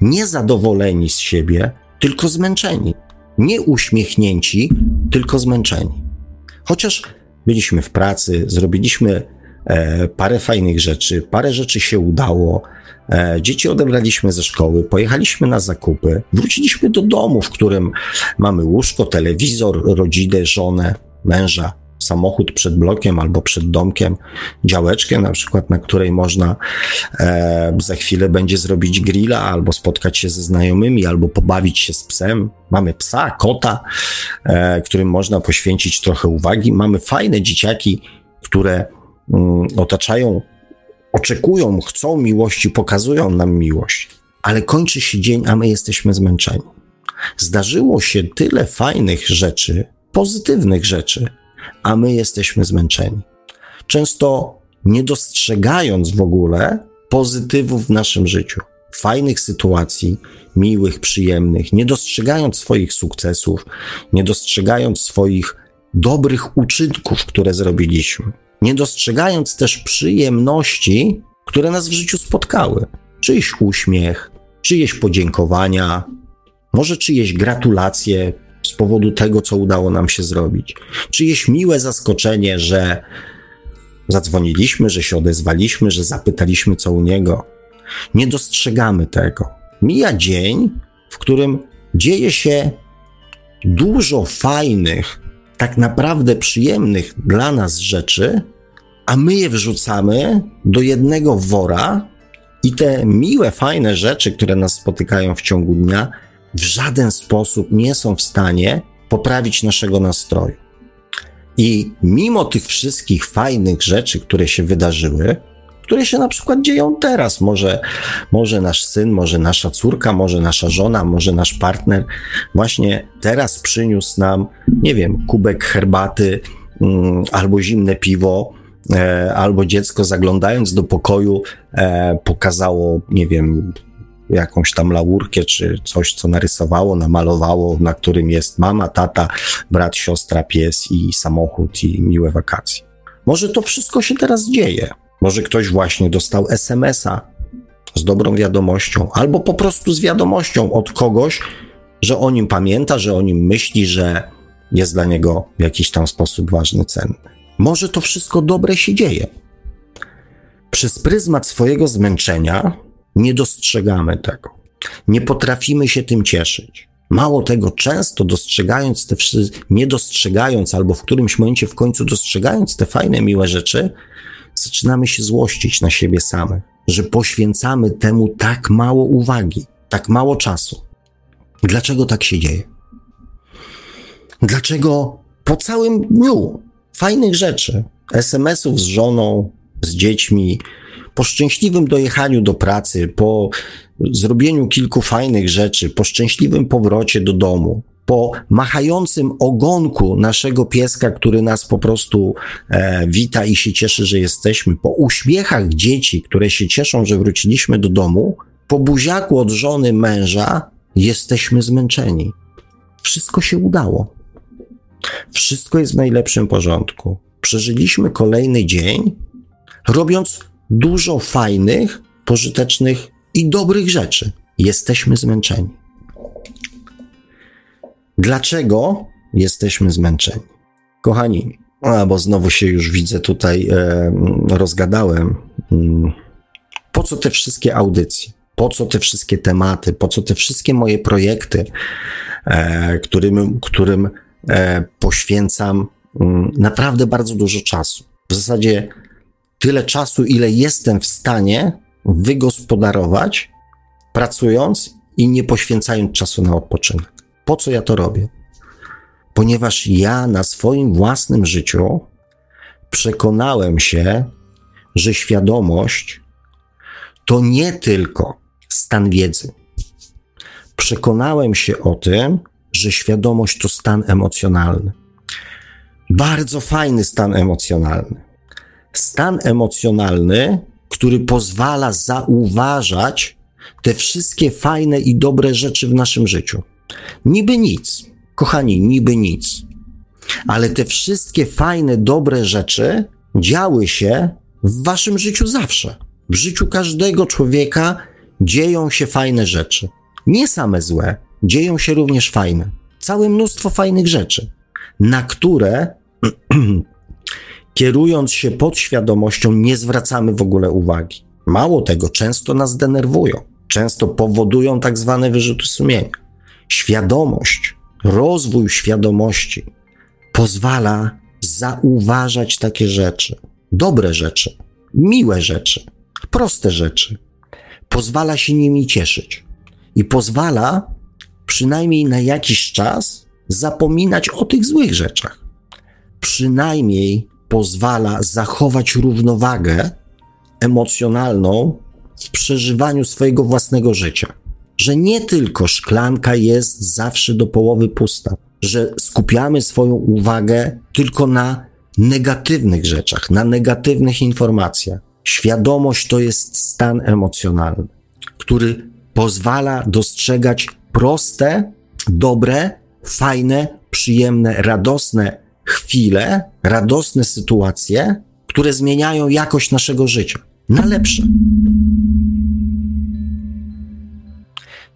Niezadowoleni z siebie, tylko zmęczeni. Nie uśmiechnięci, tylko zmęczeni. Chociaż byliśmy w pracy, zrobiliśmy e, parę fajnych rzeczy, parę rzeczy się udało, e, dzieci odebraliśmy ze szkoły, pojechaliśmy na zakupy, wróciliśmy do domu, w którym mamy łóżko, telewizor, rodzinę, żonę, męża, samochód przed blokiem albo przed domkiem, działeczkę na przykład, na której można e, za chwilę będzie zrobić grilla albo spotkać się ze znajomymi, albo pobawić się z psem. Mamy psa, kota, e, którym można poświęcić trochę uwagi. Mamy fajne dzieciaki, które mm, otaczają, oczekują, chcą miłości, pokazują nam miłość. Ale kończy się dzień, a my jesteśmy zmęczeni. Zdarzyło się tyle fajnych rzeczy, pozytywnych rzeczy, a my jesteśmy zmęczeni. Często nie dostrzegając w ogóle pozytywów w naszym życiu, fajnych sytuacji, miłych, przyjemnych, nie dostrzegając swoich sukcesów, nie dostrzegając swoich dobrych uczynków, które zrobiliśmy, nie dostrzegając też przyjemności, które nas w życiu spotkały. Czyjś uśmiech, czyjeś podziękowania, może czyjeś gratulacje z powodu tego, co udało nam się zrobić, czyjeś miłe zaskoczenie, że zadzwoniliśmy, że się odezwaliśmy, że zapytaliśmy, co u niego. Nie dostrzegamy tego. Mija dzień, w którym dzieje się dużo fajnych, tak naprawdę przyjemnych dla nas rzeczy, a my je wrzucamy do jednego wora i te miłe, fajne rzeczy, które nas spotykają w ciągu dnia, w żaden sposób nie są w stanie poprawić naszego nastroju. I mimo tych wszystkich fajnych rzeczy, które się wydarzyły, które się na przykład dzieją teraz, może, może nasz syn, może nasza córka, może nasza żona, może nasz partner, właśnie teraz przyniósł nam, nie wiem, kubek herbaty mm, albo zimne piwo, e, albo dziecko zaglądając do pokoju e, pokazało, nie wiem, jakąś tam laurkę, czy coś, co narysowało, namalowało, na którym jest mama, tata, brat, siostra, pies i samochód i miłe wakacje. Może to wszystko się teraz dzieje. Może ktoś właśnie dostał SMS-a z dobrą wiadomością, albo po prostu z wiadomością od kogoś, że o nim pamięta, że o nim myśli, że jest dla niego w jakiś tam sposób ważny, cenny. Może to wszystko dobre się dzieje. Przez pryzmat swojego zmęczenia nie dostrzegamy tego. Nie potrafimy się tym cieszyć. Mało tego, często dostrzegając te wszystkie, nie dostrzegając, albo w którymś momencie w końcu dostrzegając te fajne, miłe rzeczy, zaczynamy się złościć na siebie same, że poświęcamy temu tak mało uwagi, tak mało czasu. Dlaczego tak się dzieje? Dlaczego po całym dniu fajnych rzeczy, SMS-ów z żoną, z dziećmi, po szczęśliwym dojechaniu do pracy, po zrobieniu kilku fajnych rzeczy, po szczęśliwym powrocie do domu, po machającym ogonku naszego pieska, który nas po prostu e, wita i się cieszy, że jesteśmy, po uśmiechach dzieci, które się cieszą, że wróciliśmy do domu, po buziaku od żony męża, jesteśmy zmęczeni. Wszystko się udało. Wszystko jest w najlepszym porządku. Przeżyliśmy kolejny dzień, robiąc dużo fajnych, pożytecznych i dobrych rzeczy. Jesteśmy zmęczeni. Dlaczego jesteśmy zmęczeni? Kochani, a bo znowu się już widzę tutaj e, rozgadałem. Mm, po co te wszystkie audycje? Po co te wszystkie tematy? Po co te wszystkie moje projekty, e, którym, którym e, poświęcam mm, naprawdę bardzo dużo czasu? W zasadzie tyle czasu, ile jestem w stanie wygospodarować, pracując i nie poświęcając czasu na odpoczynek. Po co ja to robię? Ponieważ ja na swoim własnym życiu przekonałem się, że świadomość to nie tylko stan wiedzy. Przekonałem się o tym, że świadomość to stan emocjonalny. Bardzo fajny stan emocjonalny stan emocjonalny, który pozwala zauważać te wszystkie fajne i dobre rzeczy w naszym życiu. Niby nic, kochani, niby nic. Ale te wszystkie fajne, dobre rzeczy działy się w waszym życiu zawsze. W życiu każdego człowieka dzieją się fajne rzeczy. Nie same złe, dzieją się również fajne. Całe mnóstwo fajnych rzeczy, na które [CLEARS THROAT] kierując się podświadomością, nie zwracamy w ogóle uwagi. Mało tego, często nas denerwują, często powodują tak zwane wyrzuty sumienia. Świadomość, rozwój świadomości pozwala zauważać takie rzeczy, dobre rzeczy, miłe rzeczy, proste rzeczy. Pozwala się nimi cieszyć i pozwala przynajmniej na jakiś czas zapominać o tych złych rzeczach. Przynajmniej pozwala zachować równowagę emocjonalną w przeżywaniu swojego własnego życia. Że nie tylko szklanka jest zawsze do połowy pusta, że skupiamy swoją uwagę tylko na negatywnych rzeczach, na negatywnych informacjach. Świadomość to jest stan emocjonalny, który pozwala dostrzegać proste, dobre, fajne, przyjemne, radosne chwile, radosne sytuacje, które zmieniają jakość naszego życia na lepsze.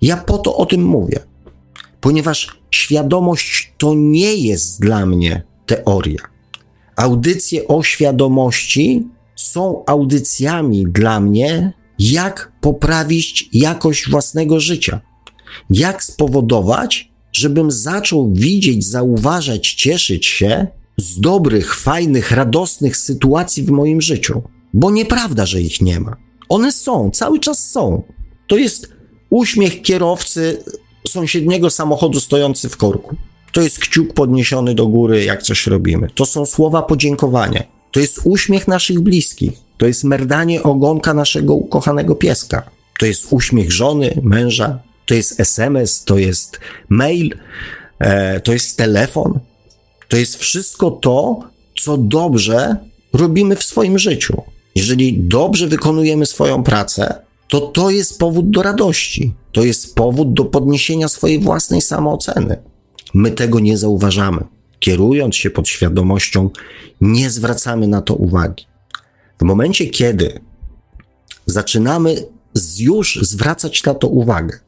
Ja po to o tym mówię, ponieważ świadomość to nie jest dla mnie teoria. Audycje o świadomości są audycjami dla mnie, jak poprawić jakość własnego życia, jak spowodować, żebym zaczął widzieć, zauważać, cieszyć się z dobrych, fajnych, radosnych sytuacji w moim życiu. Bo nieprawda, że ich nie ma. One są, cały czas są. To jest uśmiech kierowcy sąsiedniego samochodu stojący w korku. To jest kciuk podniesiony do góry, jak coś robimy. To są słowa podziękowania. To jest uśmiech naszych bliskich. To jest merdanie ogonka naszego ukochanego pieska. To jest uśmiech żony, męża. To jest SMS, to jest mail, e, to jest telefon. To jest wszystko to, co dobrze robimy w swoim życiu. Jeżeli dobrze wykonujemy swoją pracę, to to jest powód do radości. To jest powód do podniesienia swojej własnej samooceny. My tego nie zauważamy. Kierując się pod świadomością, nie zwracamy na to uwagi. W momencie, kiedy zaczynamy już zwracać na to uwagę,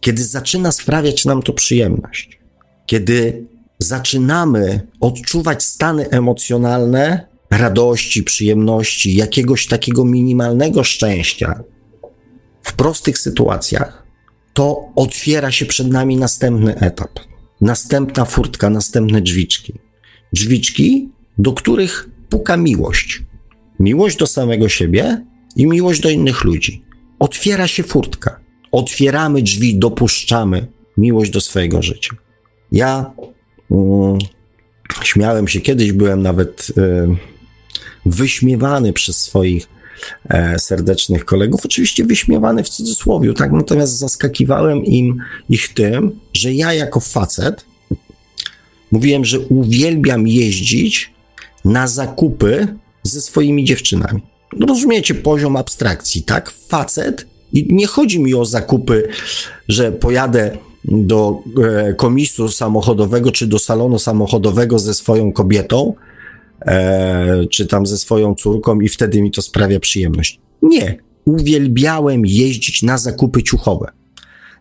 kiedy zaczyna sprawiać nam to przyjemność, kiedy zaczynamy odczuwać stany emocjonalne radości, przyjemności, jakiegoś takiego minimalnego szczęścia w prostych sytuacjach, to otwiera się przed nami następny etap, następna furtka, następne drzwiczki. Drzwiczki, do których puka miłość. Miłość do samego siebie i miłość do innych ludzi. Otwiera się furtka. Otwieramy drzwi, dopuszczamy miłość do swojego życia. Ja śmiałem się, kiedyś byłem nawet y, wyśmiewany przez swoich e, serdecznych kolegów, oczywiście wyśmiewany w cudzysłowie, tak, natomiast zaskakiwałem im ich tym, że ja jako facet mówiłem, że uwielbiam jeździć na zakupy ze swoimi dziewczynami. No rozumiecie poziom abstrakcji, tak? Facet i nie chodzi mi o zakupy, że pojadę do e, komisu samochodowego czy do salonu samochodowego ze swoją kobietą, e, czy tam ze swoją córką i wtedy mi to sprawia przyjemność. Nie. Uwielbiałem jeździć na zakupy ciuchowe.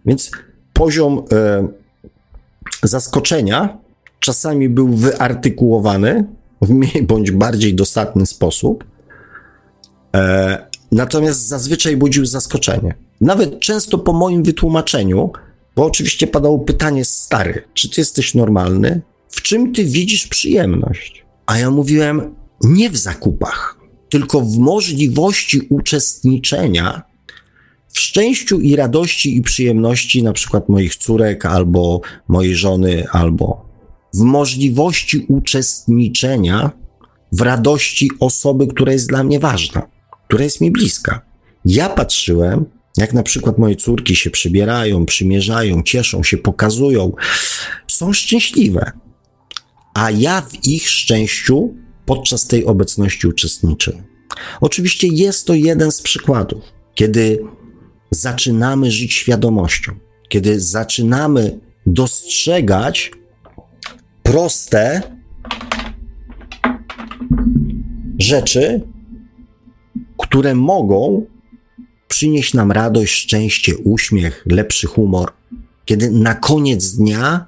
Więc poziom e, zaskoczenia czasami był wyartykułowany w mniej bądź bardziej dosadny sposób, natomiast zazwyczaj budził zaskoczenie. Nawet często po moim wytłumaczeniu, bo oczywiście padało pytanie stary, czy ty jesteś normalny? W czym ty widzisz przyjemność? A ja mówiłem, nie w zakupach, tylko w możliwości uczestniczenia w szczęściu i radości i przyjemności na przykład moich córek albo mojej żony, albo w możliwości uczestniczenia w radości osoby, która jest dla mnie ważna, która jest mi bliska. Ja patrzyłem, jak na przykład moje córki się przybierają, przymierzają, cieszą się, pokazują, są szczęśliwe a ja w ich szczęściu podczas tej obecności uczestniczę. Oczywiście jest to jeden z przykładów, kiedy zaczynamy żyć świadomością, kiedy zaczynamy dostrzegać proste rzeczy, które mogą przynieść nam radość, szczęście, uśmiech, lepszy humor, kiedy na koniec dnia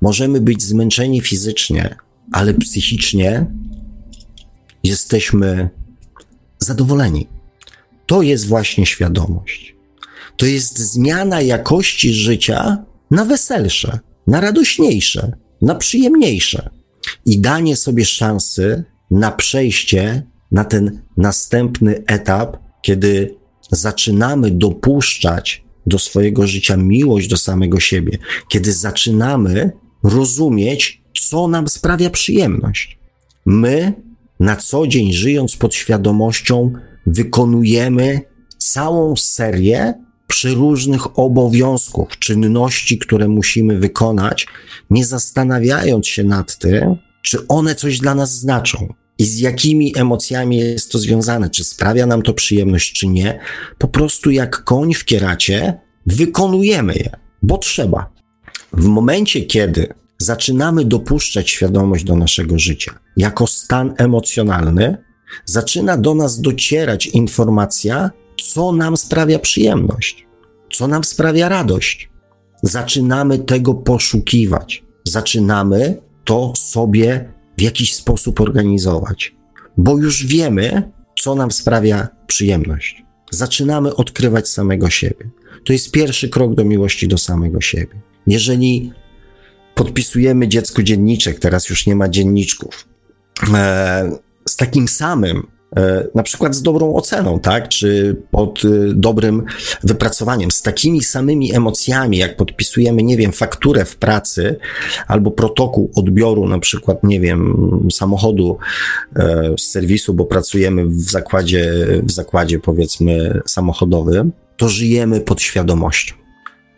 Możemy być zmęczeni fizycznie, ale psychicznie jesteśmy zadowoleni. To jest właśnie świadomość. To jest zmiana jakości życia na weselsze, na radośniejsze, na przyjemniejsze i danie sobie szansy na przejście na ten następny etap, kiedy zaczynamy dopuszczać do swojego życia miłość do samego siebie, kiedy zaczynamy rozumieć, co nam sprawia przyjemność. My na co dzień, żyjąc pod świadomością, wykonujemy całą serię przeróżnych obowiązków, czynności, które musimy wykonać, nie zastanawiając się nad tym, czy one coś dla nas znaczą i z jakimi emocjami jest to związane, czy sprawia nam to przyjemność, czy nie. Po prostu jak koń w kieracie, wykonujemy je, bo trzeba. W momencie, kiedy zaczynamy dopuszczać świadomość do naszego życia jako stan emocjonalny, zaczyna do nas docierać informacja, co nam sprawia przyjemność, co nam sprawia radość. Zaczynamy tego poszukiwać, zaczynamy to sobie w jakiś sposób organizować, bo już wiemy, co nam sprawia przyjemność. Zaczynamy odkrywać samego siebie. To jest pierwszy krok do miłości do samego siebie. Jeżeli podpisujemy dziecku dzienniczek, teraz już nie ma dzienniczków, e, z takim samym na przykład z dobrą oceną, tak, czy pod y, dobrym wypracowaniem, z takimi samymi emocjami, jak podpisujemy, nie wiem, fakturę w pracy albo protokół odbioru, na przykład, nie wiem, samochodu e, z serwisu, bo pracujemy w zakładzie, w zakładzie powiedzmy samochodowym, to żyjemy pod świadomością.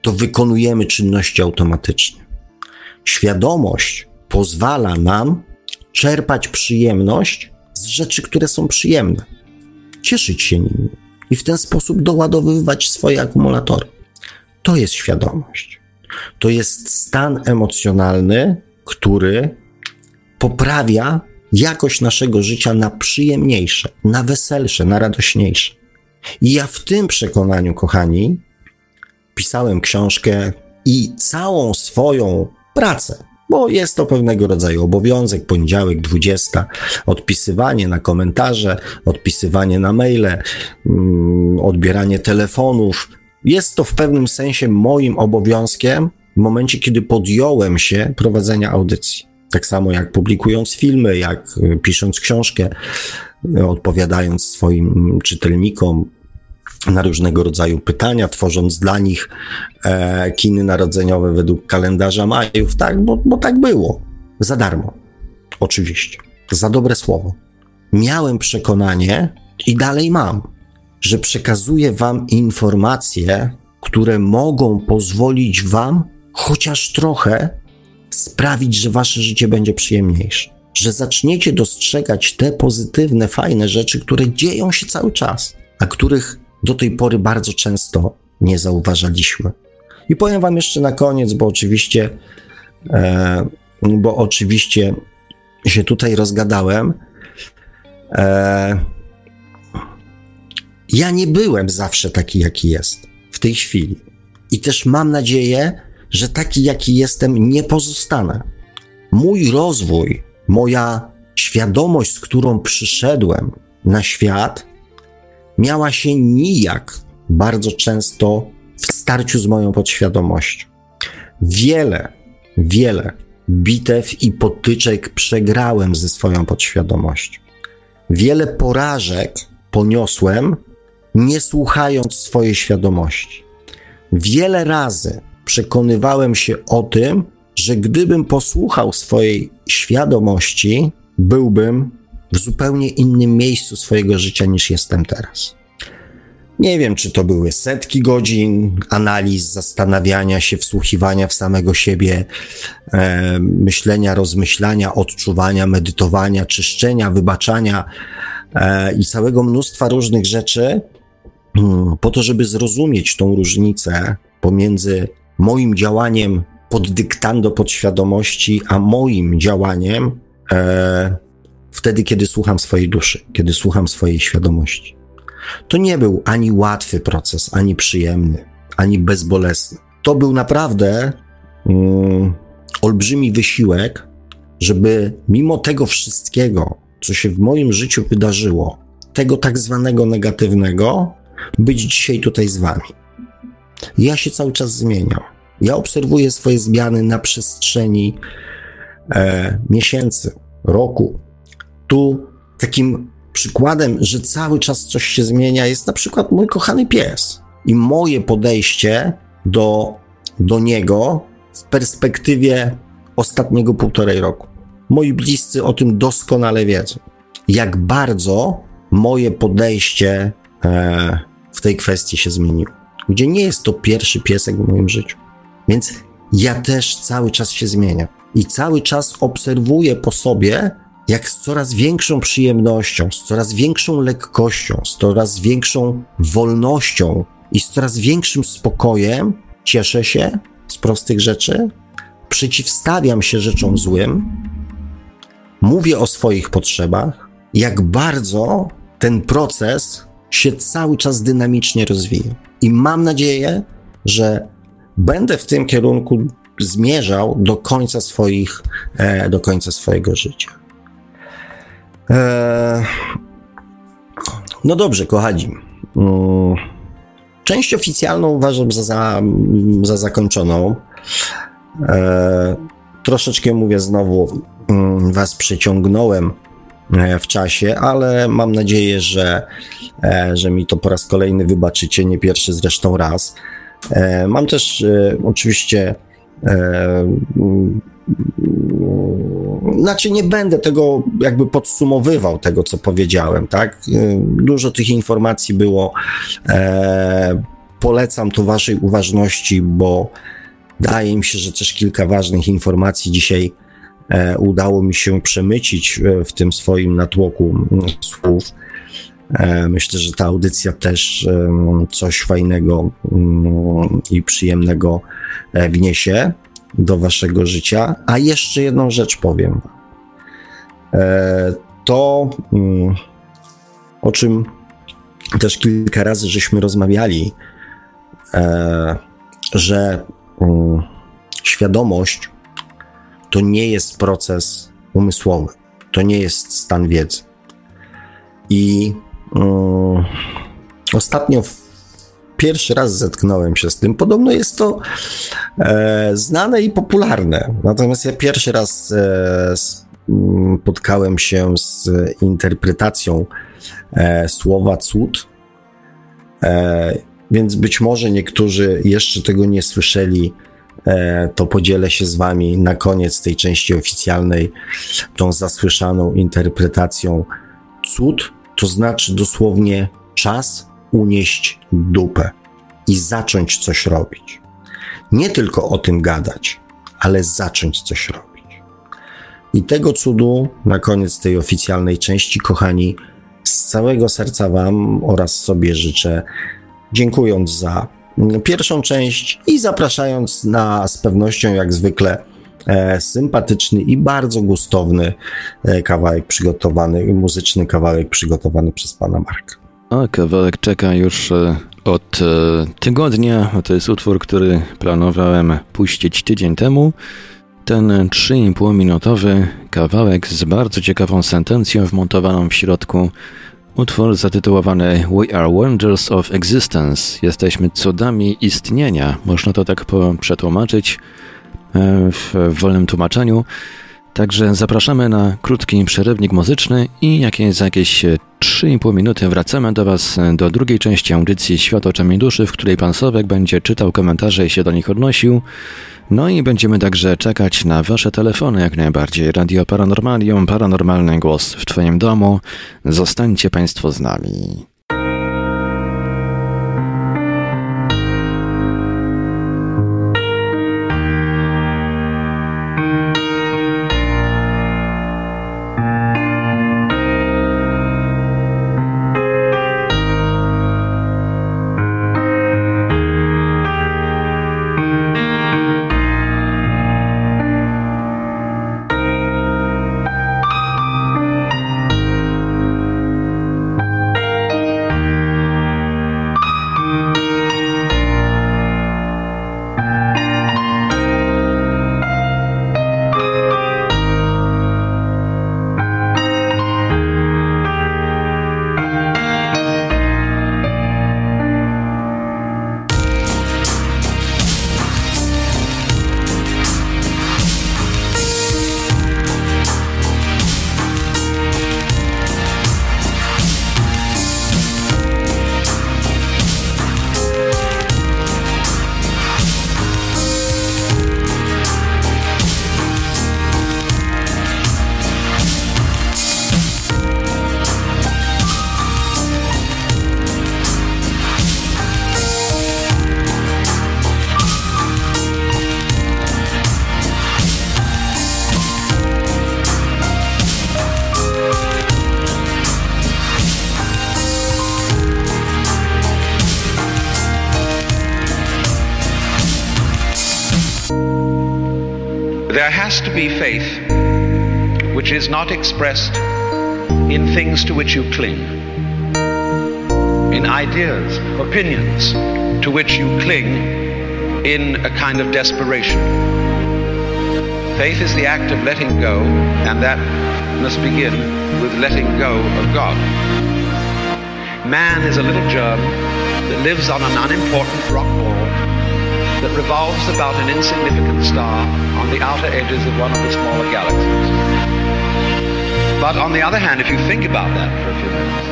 To wykonujemy czynności automatycznie. Świadomość pozwala nam czerpać przyjemność z rzeczy, które są przyjemne. Cieszyć się nimi i w ten sposób doładowywać swoje akumulatory. To jest świadomość. To jest stan emocjonalny, który poprawia jakość naszego życia na przyjemniejsze, na weselsze, na radośniejsze. I ja w tym przekonaniu, kochani, pisałem książkę i całą swoją pracę bo jest to pewnego rodzaju obowiązek. Poniedziałek 20, odpisywanie na komentarze, odpisywanie na maile, mm, odbieranie telefonów. Jest to w pewnym sensie moim obowiązkiem w momencie, kiedy podjąłem się prowadzenia audycji. Tak samo jak publikując filmy, jak y, pisząc książkę, y, odpowiadając swoim czytelnikom, na różnego rodzaju pytania, tworząc dla nich e, kiny narodzeniowe według kalendarza Majów, tak, bo, bo tak było. Za darmo. Oczywiście. Za dobre słowo. Miałem przekonanie i dalej mam, że przekazuję wam informacje, które mogą pozwolić wam chociaż trochę sprawić, że wasze życie będzie przyjemniejsze. Że zaczniecie dostrzegać te pozytywne, fajne rzeczy, które dzieją się cały czas, a których do tej pory bardzo często nie zauważaliśmy. I powiem Wam jeszcze na koniec, bo oczywiście, e, bo oczywiście się tutaj rozgadałem. E, ja nie byłem zawsze taki, jaki jest w tej chwili. I też mam nadzieję, że taki, jaki jestem, nie pozostanę. Mój rozwój, moja świadomość, z którą przyszedłem na świat, miała się nijak bardzo często w starciu z moją podświadomością. Wiele, wiele bitew i potyczek przegrałem ze swoją podświadomością. Wiele porażek poniosłem, nie słuchając swojej świadomości. Wiele razy przekonywałem się o tym, że gdybym posłuchał swojej świadomości, byłbym w zupełnie innym miejscu swojego życia niż jestem teraz. Nie wiem, czy to były setki godzin analiz, zastanawiania się, wsłuchiwania w samego siebie, e, myślenia, rozmyślania, odczuwania, medytowania, czyszczenia, wybaczania e, i całego mnóstwa różnych rzeczy, hmm, po to, żeby zrozumieć tą różnicę pomiędzy moim działaniem pod dyktando podświadomości, a moim działaniem e, wtedy, kiedy słucham swojej duszy, kiedy słucham swojej świadomości. To nie był ani łatwy proces, ani przyjemny, ani bezbolesny. To był naprawdę mm, olbrzymi wysiłek, żeby mimo tego wszystkiego, co się w moim życiu wydarzyło, tego tak zwanego negatywnego, być dzisiaj tutaj z Wami. Ja się cały czas zmieniam. Ja obserwuję swoje zmiany na przestrzeni e, miesięcy, roku, tu takim przykładem, że cały czas coś się zmienia, jest na przykład mój kochany pies. I moje podejście do, do niego w perspektywie ostatniego półtorej roku. Moi bliscy o tym doskonale wiedzą. Jak bardzo moje podejście e, w tej kwestii się zmieniło. gdzie nie jest to pierwszy piesek w moim życiu. Więc ja też cały czas się zmieniam i cały czas obserwuję po sobie, jak z coraz większą przyjemnością, z coraz większą lekkością, z coraz większą wolnością i z coraz większym spokojem cieszę się z prostych rzeczy, przeciwstawiam się rzeczom złym, mówię o swoich potrzebach, jak bardzo ten proces się cały czas dynamicznie rozwija. I mam nadzieję, że będę w tym kierunku zmierzał do końca swoich, e, do końca swojego życia. E, no dobrze, kochani. Mm, część oficjalną uważam za, za, za zakończoną. E, troszeczkę mówię znowu, mm, was przeciągnąłem e, w czasie, ale mam nadzieję, że, e, że mi to po raz kolejny wybaczycie, nie pierwszy zresztą raz. Mam też oczywiście znaczy nie będę tego jakby podsumowywał tego, co powiedziałem, tak? Dużo tych informacji było. polecam to waszej uważności, bo Wydaje mi się, że też kilka ważnych informacji dzisiaj e, udało mi się przemycić e, w tym swoim natłoku słów. E, myślę, że ta audycja też coś fajnego i przyjemnego wniesie do waszego życia. A jeszcze jedną rzecz powiem. To, o czym też kilka razy żeśmy rozmawiali, że świadomość to nie jest proces umysłowy, to nie jest stan wiedzy. I um, ostatnio pierwszy raz zetknąłem się z tym. Podobno jest to e, znane i popularne. Natomiast ja pierwszy raz e, spotkałem się z interpretacją e, słowa cud. E, więc być może niektórzy jeszcze tego nie słyszeli, e, to podzielę się z Wami na koniec tej części oficjalnej tą zasłyszaną interpretacją. Cud to znaczy dosłownie czas unieść dupę i zacząć coś robić. Nie tylko o tym gadać, ale zacząć coś robić. I tego cudu na koniec tej oficjalnej części, kochani, z całego serca Wam oraz sobie życzę dziękując za pierwszą część i zapraszając na z pewnością jak zwykle e, sympatyczny i bardzo gustowny e, kawałek przygotowany, muzyczny kawałek przygotowany przez pana Marka. A kawałek czeka już e, od e, tygodnia. To jest utwór, który planowałem puścić tydzień temu. Ten 3,5 minutowy kawałek z bardzo ciekawą sentencją wmontowaną w środku Utwór zatytułowany We are wonders of existence. Jesteśmy cudami istnienia. Można to tak przetłumaczyć e, w wolnym tłumaczeniu. Także zapraszamy na krótki przerywnik muzyczny i jakieś, za jakieś 3,5 minuty wracamy do Was do drugiej części audycji Świat oczami duszy, w której Pan Sławek będzie czytał komentarze i się do nich odnosił. No i będziemy także czekać na Wasze telefony jak najbardziej. Radio Paranormalium, paranormalny głos w Twoim domu. Zostańcie Państwo z nami. Expressed in things to which you cling, in ideas, opinions to which you cling in a kind of desperation. Faith is the act of letting go, and that must begin with letting go of God. Man is a little germ that lives on an unimportant rock ball that revolves about an insignificant star on the outer edges of one of the smaller galaxies. But on the other hand, if you think about that for a few minutes,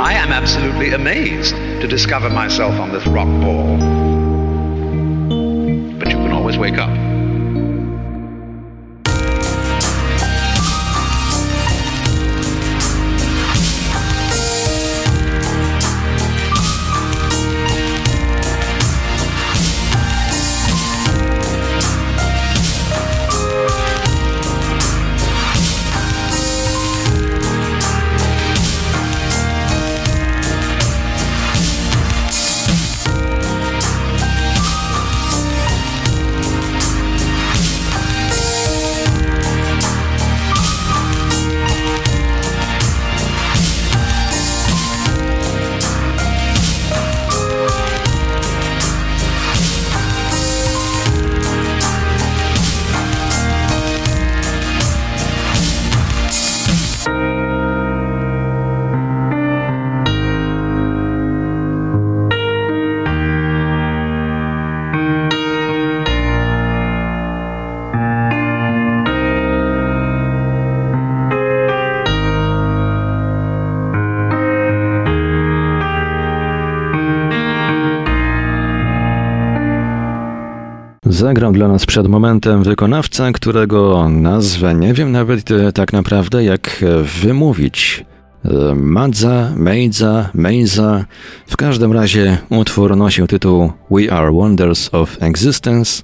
I am absolutely amazed to discover myself on this rock ball. But you can always wake up. Zagrał dla nas przed momentem wykonawca, którego nazwę nie wiem nawet e, tak naprawdę jak e, wymówić. E, Madza, Meidza, Meiza. W każdym razie utwór nosił tytuł We Are Wonders of Existence.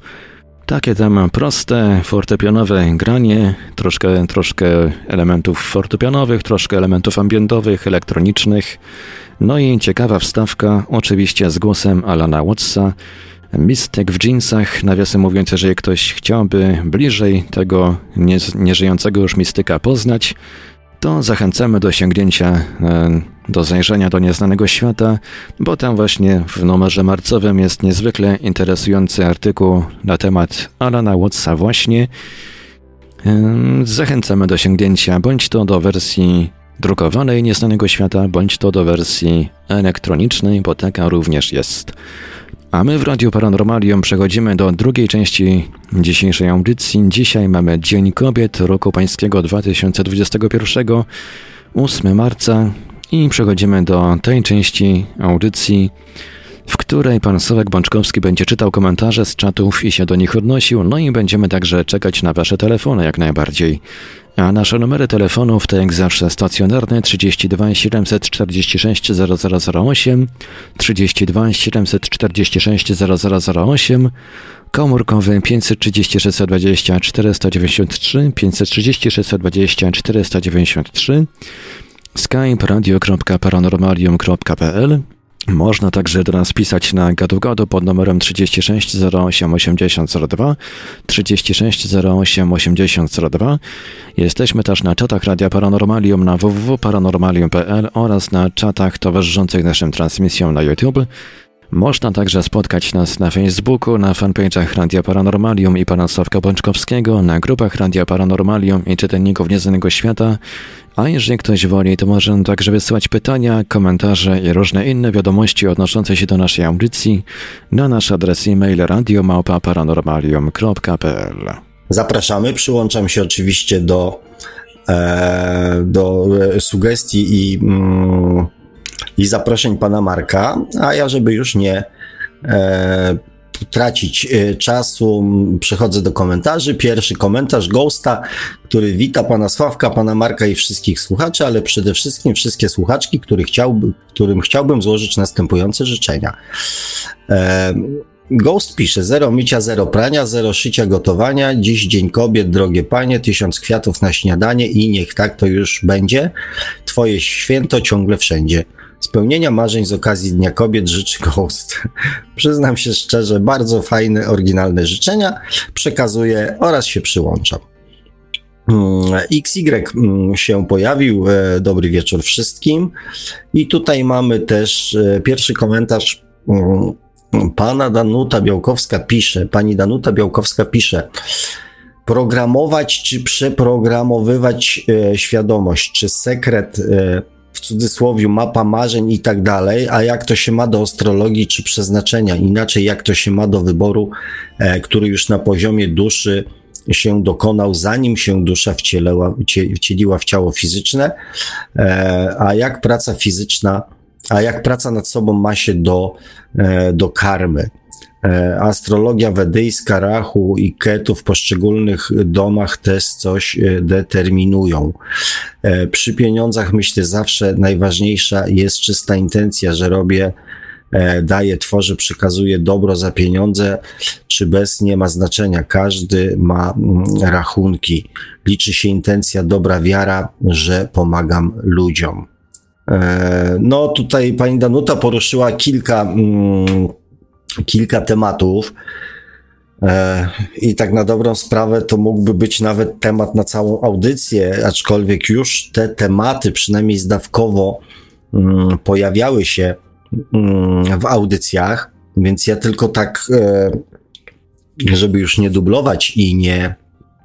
Takie tam proste, fortepianowe granie, troszkę, troszkę elementów fortepianowych, troszkę elementów ambientowych, elektronicznych. No i ciekawa wstawka, oczywiście z głosem Alana Wattsa. Mistek w jeansach, nawiasem mówiąc, jeżeli ktoś chciałby bliżej tego nieżyjącego już mistyka poznać, to zachęcamy do sięgnięcia, e, do zajrzenia do nieznanego świata, bo tam właśnie w numerze marcowym jest niezwykle interesujący artykuł na temat Alana Wattsa właśnie. E, zachęcamy do sięgnięcia bądź to do wersji drukowanej Nieznanego Świata, bądź to do wersji elektronicznej, bo taka również jest. A my w Radiu Paranormalium przechodzimy do drugiej części dzisiejszej audycji. Dzisiaj mamy Dzień Kobiet roku pańskiego 2021, 8 marca i przechodzimy do tej części audycji, w której pan Sławek Bączkowski będzie czytał komentarze z czatów i się do nich odnosił, no i będziemy także czekać na wasze telefony jak najbardziej. A nasze numery telefonów to jak zawsze stacjonarne 32 746 0008, 32 746 0008, komórkowy 530 620 493, 530 620 493, skype radio.paranormalium.pl można także do nas pisać na gadu-gadu pod numerem 36 08 8002, 36 08 8002. Jesteśmy też na czatach Radia Paranormalium na www.paranormalium.pl oraz na czatach towarzyszących naszym transmisjom na YouTube. Można także spotkać nas na Facebooku, na fanpage'ach Radia Paranormalium i pana Sławka Bączkowskiego, na grupach Radia Paranormalium i czytelników Nieznanego Świata, a jeżeli ktoś woli, to może także wysyłać pytania, komentarze i różne inne wiadomości odnoszące się do naszej audycji na nasz adres e-mail radiomałpa-paranormalium.pl Zapraszamy, przyłączam się oczywiście do, e, do sugestii i... Mm, i zaproszeń pana Marka, a ja, żeby już nie e, tracić e, czasu, przechodzę do komentarzy. Pierwszy komentarz Ghosta, który wita pana Sławka, pana Marka i wszystkich słuchaczy, ale przede wszystkim wszystkie słuchaczki, który chciałby, którym chciałbym złożyć następujące życzenia. E, Ghost pisze, zero mycia, zero prania, zero szycia, gotowania, dziś dzień kobiet, drogie panie, tysiąc kwiatów na śniadanie i niech tak to już będzie, twoje święto ciągle wszędzie. Spełnienia marzeń z okazji Dnia Kobiet życzy Ghost. [LAUGHS] Przyznam się szczerze, bardzo fajne, oryginalne życzenia przekazuję oraz się przyłączam. Mm, XY mm, się pojawił. E, dobry wieczór wszystkim. I tutaj mamy też e, pierwszy komentarz. Mm, pana Danuta Białkowska pisze, pani Danuta Białkowska pisze, programować czy przeprogramowywać e, świadomość, czy sekret w cudzysłowie mapa marzeń i tak dalej, a jak to się ma do astrologii czy przeznaczenia, inaczej jak to się ma do wyboru, który już na poziomie duszy się dokonał, zanim się dusza wcieliła w ciało fizyczne, e, a jak praca fizyczna, a jak praca nad sobą ma się do, e, do karmy. E, astrologia wedyjska, Rachu i Ketu w poszczególnych domach też coś determinują. Przy pieniądzach myślę zawsze najważniejsza jest czysta intencja, że robię E, daje, tworzy, przekazuje dobro za pieniądze, czy bez, nie ma znaczenia. Każdy ma mm, rachunki. Liczy się intencja, dobra wiara, że pomagam ludziom. E, no, tutaj pani Danuta poruszyła kilka, mm, kilka tematów. E, I tak na dobrą sprawę to mógłby być nawet temat na całą audycję, aczkolwiek już te tematy, przynajmniej zdawkowo, mm, pojawiały się Mm, w audycjach, więc ja tylko tak, e, żeby już nie dublować i nie,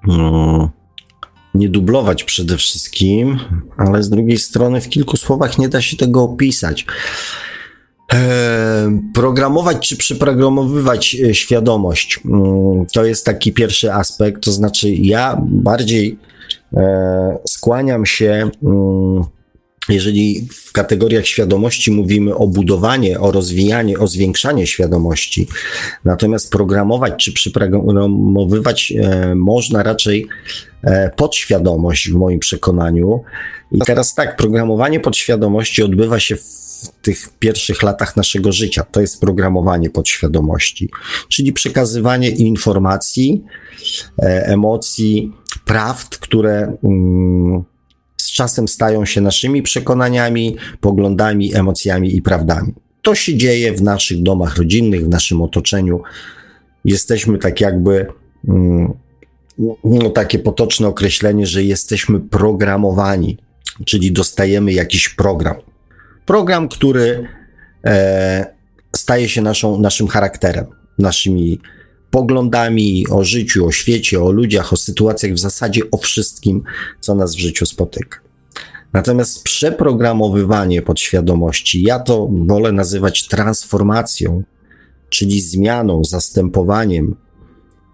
mm, nie dublować przede wszystkim, ale z drugiej strony w kilku słowach nie da się tego opisać. E, programować czy przeprogramowywać e, świadomość mm, to jest taki pierwszy aspekt. To znaczy, ja bardziej skłaniam się jeżeli w kategoriach świadomości mówimy o budowanie, o rozwijanie, o zwiększanie świadomości, natomiast programować czy przyprogramowywać e, można raczej e, podświadomość w moim przekonaniu. I teraz tak, programowanie podświadomości odbywa się w tych pierwszych latach naszego życia. To jest programowanie podświadomości, czyli przekazywanie informacji, e, emocji, prawd, które. Mm, z czasem stają się naszymi przekonaniami, poglądami, emocjami i prawdami. To się dzieje w naszych domach rodzinnych, w naszym otoczeniu. Jesteśmy tak jakby, mm, no takie potoczne określenie, że jesteśmy programowani, czyli dostajemy jakiś program. Program, który e, staje się naszą, naszym charakterem, naszymi poglądami o życiu, o świecie, o ludziach, o sytuacjach, w zasadzie o wszystkim, co nas w życiu spotyka. Natomiast przeprogramowywanie podświadomości, ja to wolę nazywać transformacją, czyli zmianą, zastępowaniem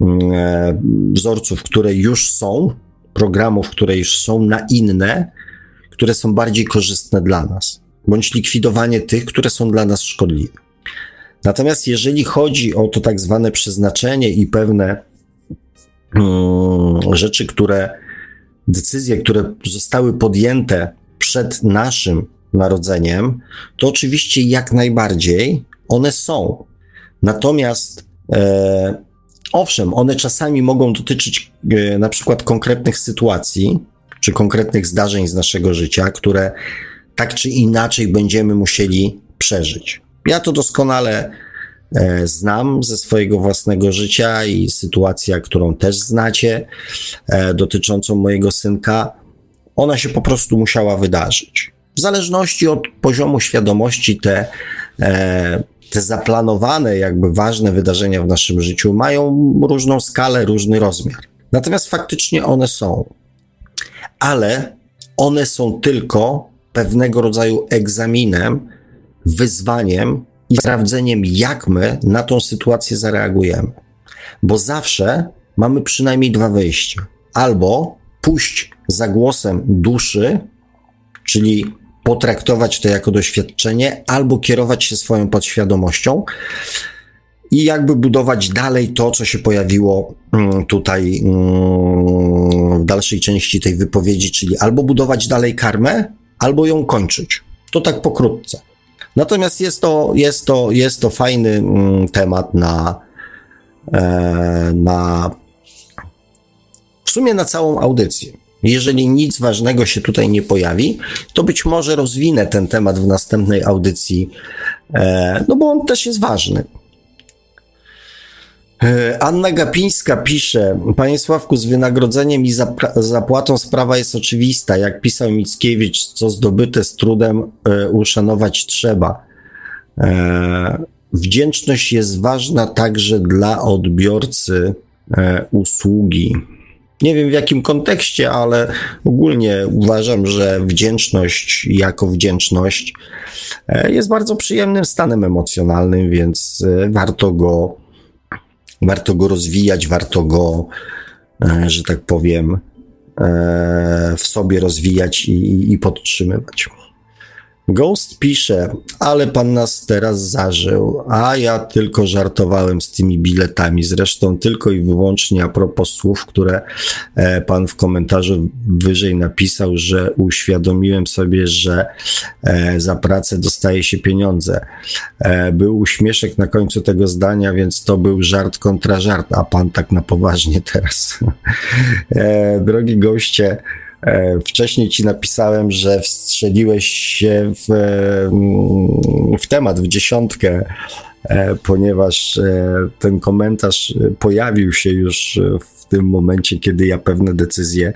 mm, e, wzorców, które już są, programów, które już są, na inne, które są bardziej korzystne dla nas, bądź likwidowanie tych, które są dla nas szkodliwe. Natomiast jeżeli chodzi o to tak zwane przeznaczenie i pewne um, rzeczy, które, decyzje, które zostały podjęte przed naszym narodzeniem, to oczywiście jak najbardziej one są. Natomiast e, owszem, one czasami mogą dotyczyć e, na przykład konkretnych sytuacji czy konkretnych zdarzeń z naszego życia, które tak czy inaczej będziemy musieli przeżyć. Ja to doskonale e, znam ze swojego własnego życia i sytuacja, którą też znacie, e, dotyczącą mojego synka, ona się po prostu musiała wydarzyć. W zależności od poziomu świadomości te, e, te zaplanowane, jakby ważne wydarzenia w naszym życiu mają różną skalę, różny rozmiar. Natomiast faktycznie one są. Ale one są tylko pewnego rodzaju egzaminem wyzwaniem i sprawdzeniem, jak my na tą sytuację zareagujemy. Bo zawsze mamy przynajmniej dwa wyjścia. Albo pójść za głosem duszy, czyli potraktować to jako doświadczenie, albo kierować się swoją podświadomością i jakby budować dalej to, co się pojawiło mm, tutaj mm, w dalszej części tej wypowiedzi, czyli albo budować dalej karmę, albo ją kończyć. To tak pokrótce. Natomiast jest to, jest to, jest to fajny mm, temat na, e, na w sumie na całą audycję. jeżeli nic ważnego się tutaj nie pojawi, to być może rozwinę ten temat w następnej audycji, e, no bo on też jest ważny. E, Anna Gapińska pisze, Panie Sławku, z wynagrodzeniem i zapłatą sprawa jest oczywista. Jak pisał Mickiewicz, co zdobyte z trudem e, uszanować trzeba. E, wdzięczność jest ważna także dla odbiorcy usługi. Nie wiem w jakim kontekście, ale ogólnie uważam, że wdzięczność jako wdzięczność jest bardzo przyjemnym stanem emocjonalnym, więc warto go warto go rozwijać, warto go, e, że tak powiem, e, w sobie rozwijać i, i podtrzymywać. Ghost pisze, ale pan nas teraz zażył, a ja tylko żartowałem z tymi biletami. Zresztą tylko i wyłącznie a propos słów, które e, pan w komentarzu wyżej napisał, że uświadomiłem sobie, że e, za pracę dostaje się pieniądze. E, był uśmieszek na końcu tego zdania, więc to był żart kontra żart, a pan tak na poważnie teraz. [LAUGHS] Drogi goście, wcześniej ci napisałem, że wstrzeliłeś się w, mm, w temat, w dziesiątkę, e, ponieważ e, ten komentarz pojawił się już w tym momencie, kiedy ja pewne decyzje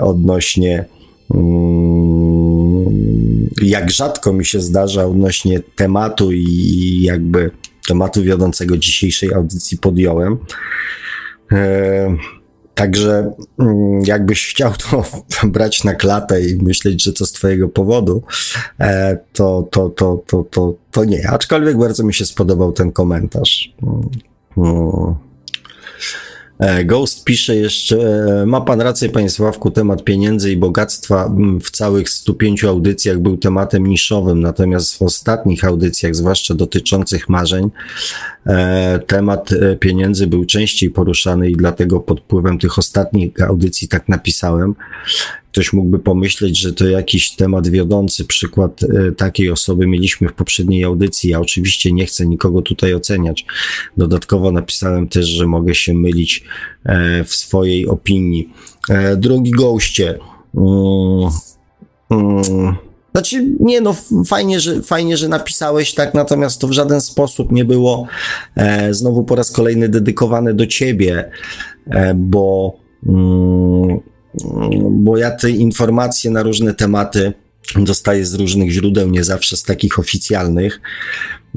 odnośnie mm, jak rzadko mi się zdarza odnośnie tematu i jakby tematu wiodącego dzisiejszej audycji podjąłem. Także mm, jakbyś chciał to [LAUGHS] brać na klatę i myśleć, że to z twojego powodu, e, to, to, to, to, to, to nie. Aczkolwiek bardzo mi się spodobał ten komentarz. Mm, mm. E, Ghost pisze jeszcze, e, ma pan rację, panie Sławku, temat pieniędzy i bogactwa mm, w całych 105 audycjach był tematem niszowym, natomiast w ostatnich audycjach, zwłaszcza dotyczących marzeń, e, temat pieniędzy był częściej poruszany i dlatego pod wpływem tych ostatnich audycji tak napisałem. Ktoś mógłby pomyśleć, że to jakiś temat wiodący. Przykład e, takiej osoby mieliśmy w poprzedniej audycji. Ja oczywiście nie chcę nikogo tutaj oceniać. Dodatkowo napisałem też, że mogę się mylić e, w swojej opinii. E, drogi goście, mm, mm, znaczy, nie no, fajnie że, fajnie, że napisałeś tak, natomiast to w żaden sposób nie było e, znowu po raz kolejny dedykowane do ciebie, e, bo mm, bo ja te informacje na różne tematy dostaję z różnych źródeł, nie zawsze z takich oficjalnych.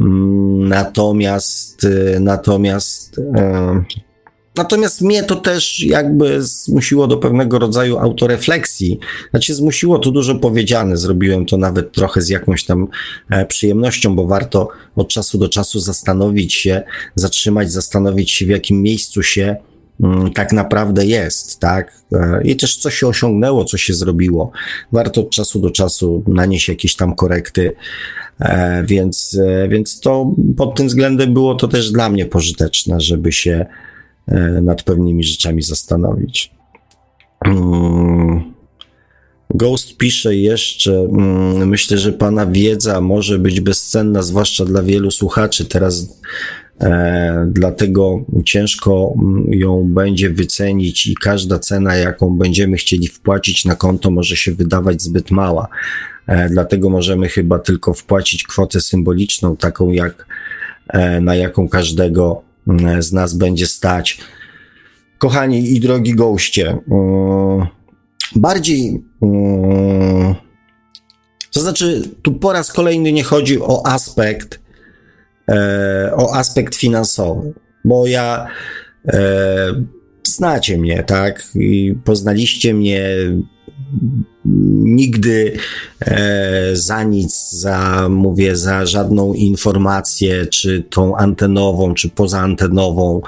Mm, natomiast, y, natomiast, e, natomiast mnie to też jakby zmusiło do pewnego rodzaju autorefleksji. Znaczy, zmusiło to dużo powiedziane. Zrobiłem to nawet trochę z jakąś tam e, przyjemnością, bo warto od czasu do czasu zastanowić się, zatrzymać, zastanowić się, w jakim miejscu się tak naprawdę jest, tak? E, I też co się osiągnęło, co się zrobiło. Warto od czasu do czasu nanieść jakieś tam korekty, e, więc, e, więc to pod tym względem było to też dla mnie pożyteczne, żeby się nad pewnymi rzeczami zastanowić. Mm. Ghost pisze jeszcze, mm, myślę, że Pana wiedza może być bezcenna, zwłaszcza dla wielu słuchaczy. Teraz dlatego ciężko mm, ją będzie wycenić i każda cena, jaką będziemy chcieli wpłacić na konto, może się wydawać zbyt mała. E, dlatego możemy chyba tylko wpłacić kwotę symboliczną, taką jak e, na jaką każdego mm, z nas będzie stać. Kochani i drogi goście, mm, bardziej to znaczy, tu po raz kolejny nie chodzi o aspekt e, o aspekt finansowy, bo ja e, znacie mnie, tak? I poznaliście mnie nigdy e, za nic, za, mówię, za żadną informację, czy tą antenową, czy pozaantenową.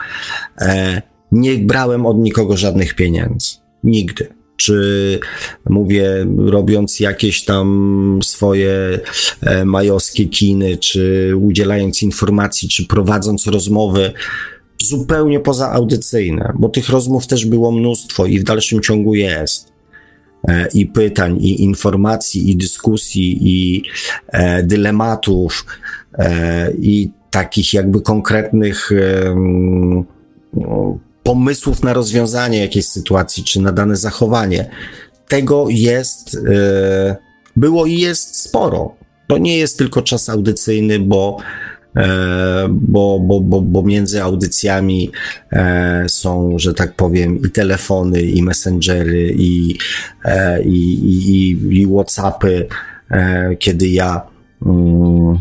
E, nie brałem od nikogo żadnych pieniędzy. Nigdy czy mówię, robiąc jakieś tam swoje e, majowskie kiny, czy udzielając informacji, czy prowadząc rozmowy zupełnie pozaaudycyjne, bo tych rozmów też było mnóstwo i w dalszym ciągu jest. E, I pytań, i informacji, i dyskusji, i e, dylematów, e, i takich jakby konkretnych pomysłów na rozwiązanie jakiejś sytuacji, czy na dane zachowanie. Tego jest, e, było i jest sporo. To nie jest tylko czas audycyjny, bo E, bo, bo, bo, bo między audycjami e, są, że tak powiem, i telefony, i messengery, i, i, i, i WhatsAppy, kiedy ja mm,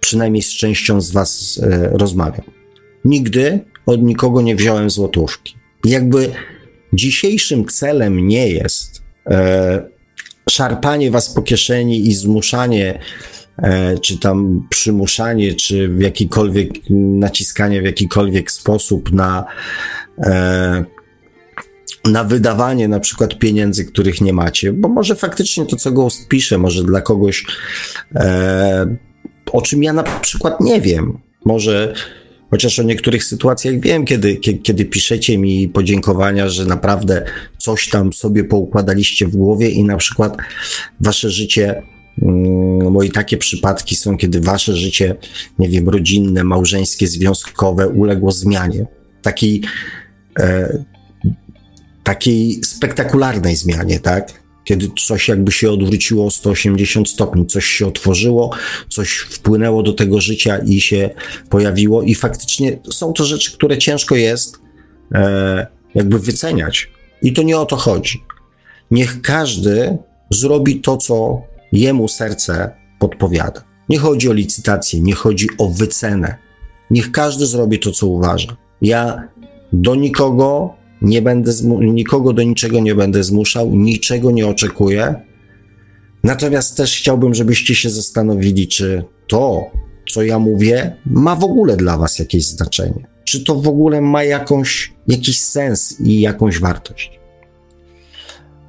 przynajmniej z częścią z Was rozmawiam. Nigdy od nikogo nie wziąłem złotówki. Jakby dzisiejszym celem nie jest szarpanie Was po kieszeni i zmuszanie E, czy tam przymuszanie, czy w jakikolwiek naciskanie w jakikolwiek sposób na, e, na wydawanie na przykład pieniędzy, których nie macie, bo może faktycznie to, co Ghost pisze, może dla kogoś, e, o czym ja na przykład nie wiem, może Chociaż o niektórych sytuacjach wiem, kiedy, kiedy piszecie mi podziękowania, że naprawdę coś tam sobie poukładaliście w głowie i na przykład wasze życie Mm, bo i takie przypadki są, kiedy wasze życie, nie wiem, rodzinne, małżeńskie, związkowe uległo zmianie. Takiej, e, takiej spektakularnej zmianie, tak? Kiedy coś jakby się odwróciło o 180 stopni, coś się otworzyło, coś wpłynęło do tego życia i się pojawiło, i faktycznie są to rzeczy, które ciężko jest e, jakby wyceniać. I to nie o to chodzi. Niech każdy zrobi to, co jemu serce podpowiada. Nie chodzi o licytację, nie chodzi o wycenę. Niech każdy zrobi to, co uważa. Ja do nikogo nie będę, nikogo do niczego nie będę zmuszał, niczego nie oczekuję. Natomiast też chciałbym, żebyście się zastanowili, czy to, co ja mówię, ma w ogóle dla Was jakieś znaczenie. Czy to w ogóle ma jakąś, jakiś sens i jakąś wartość.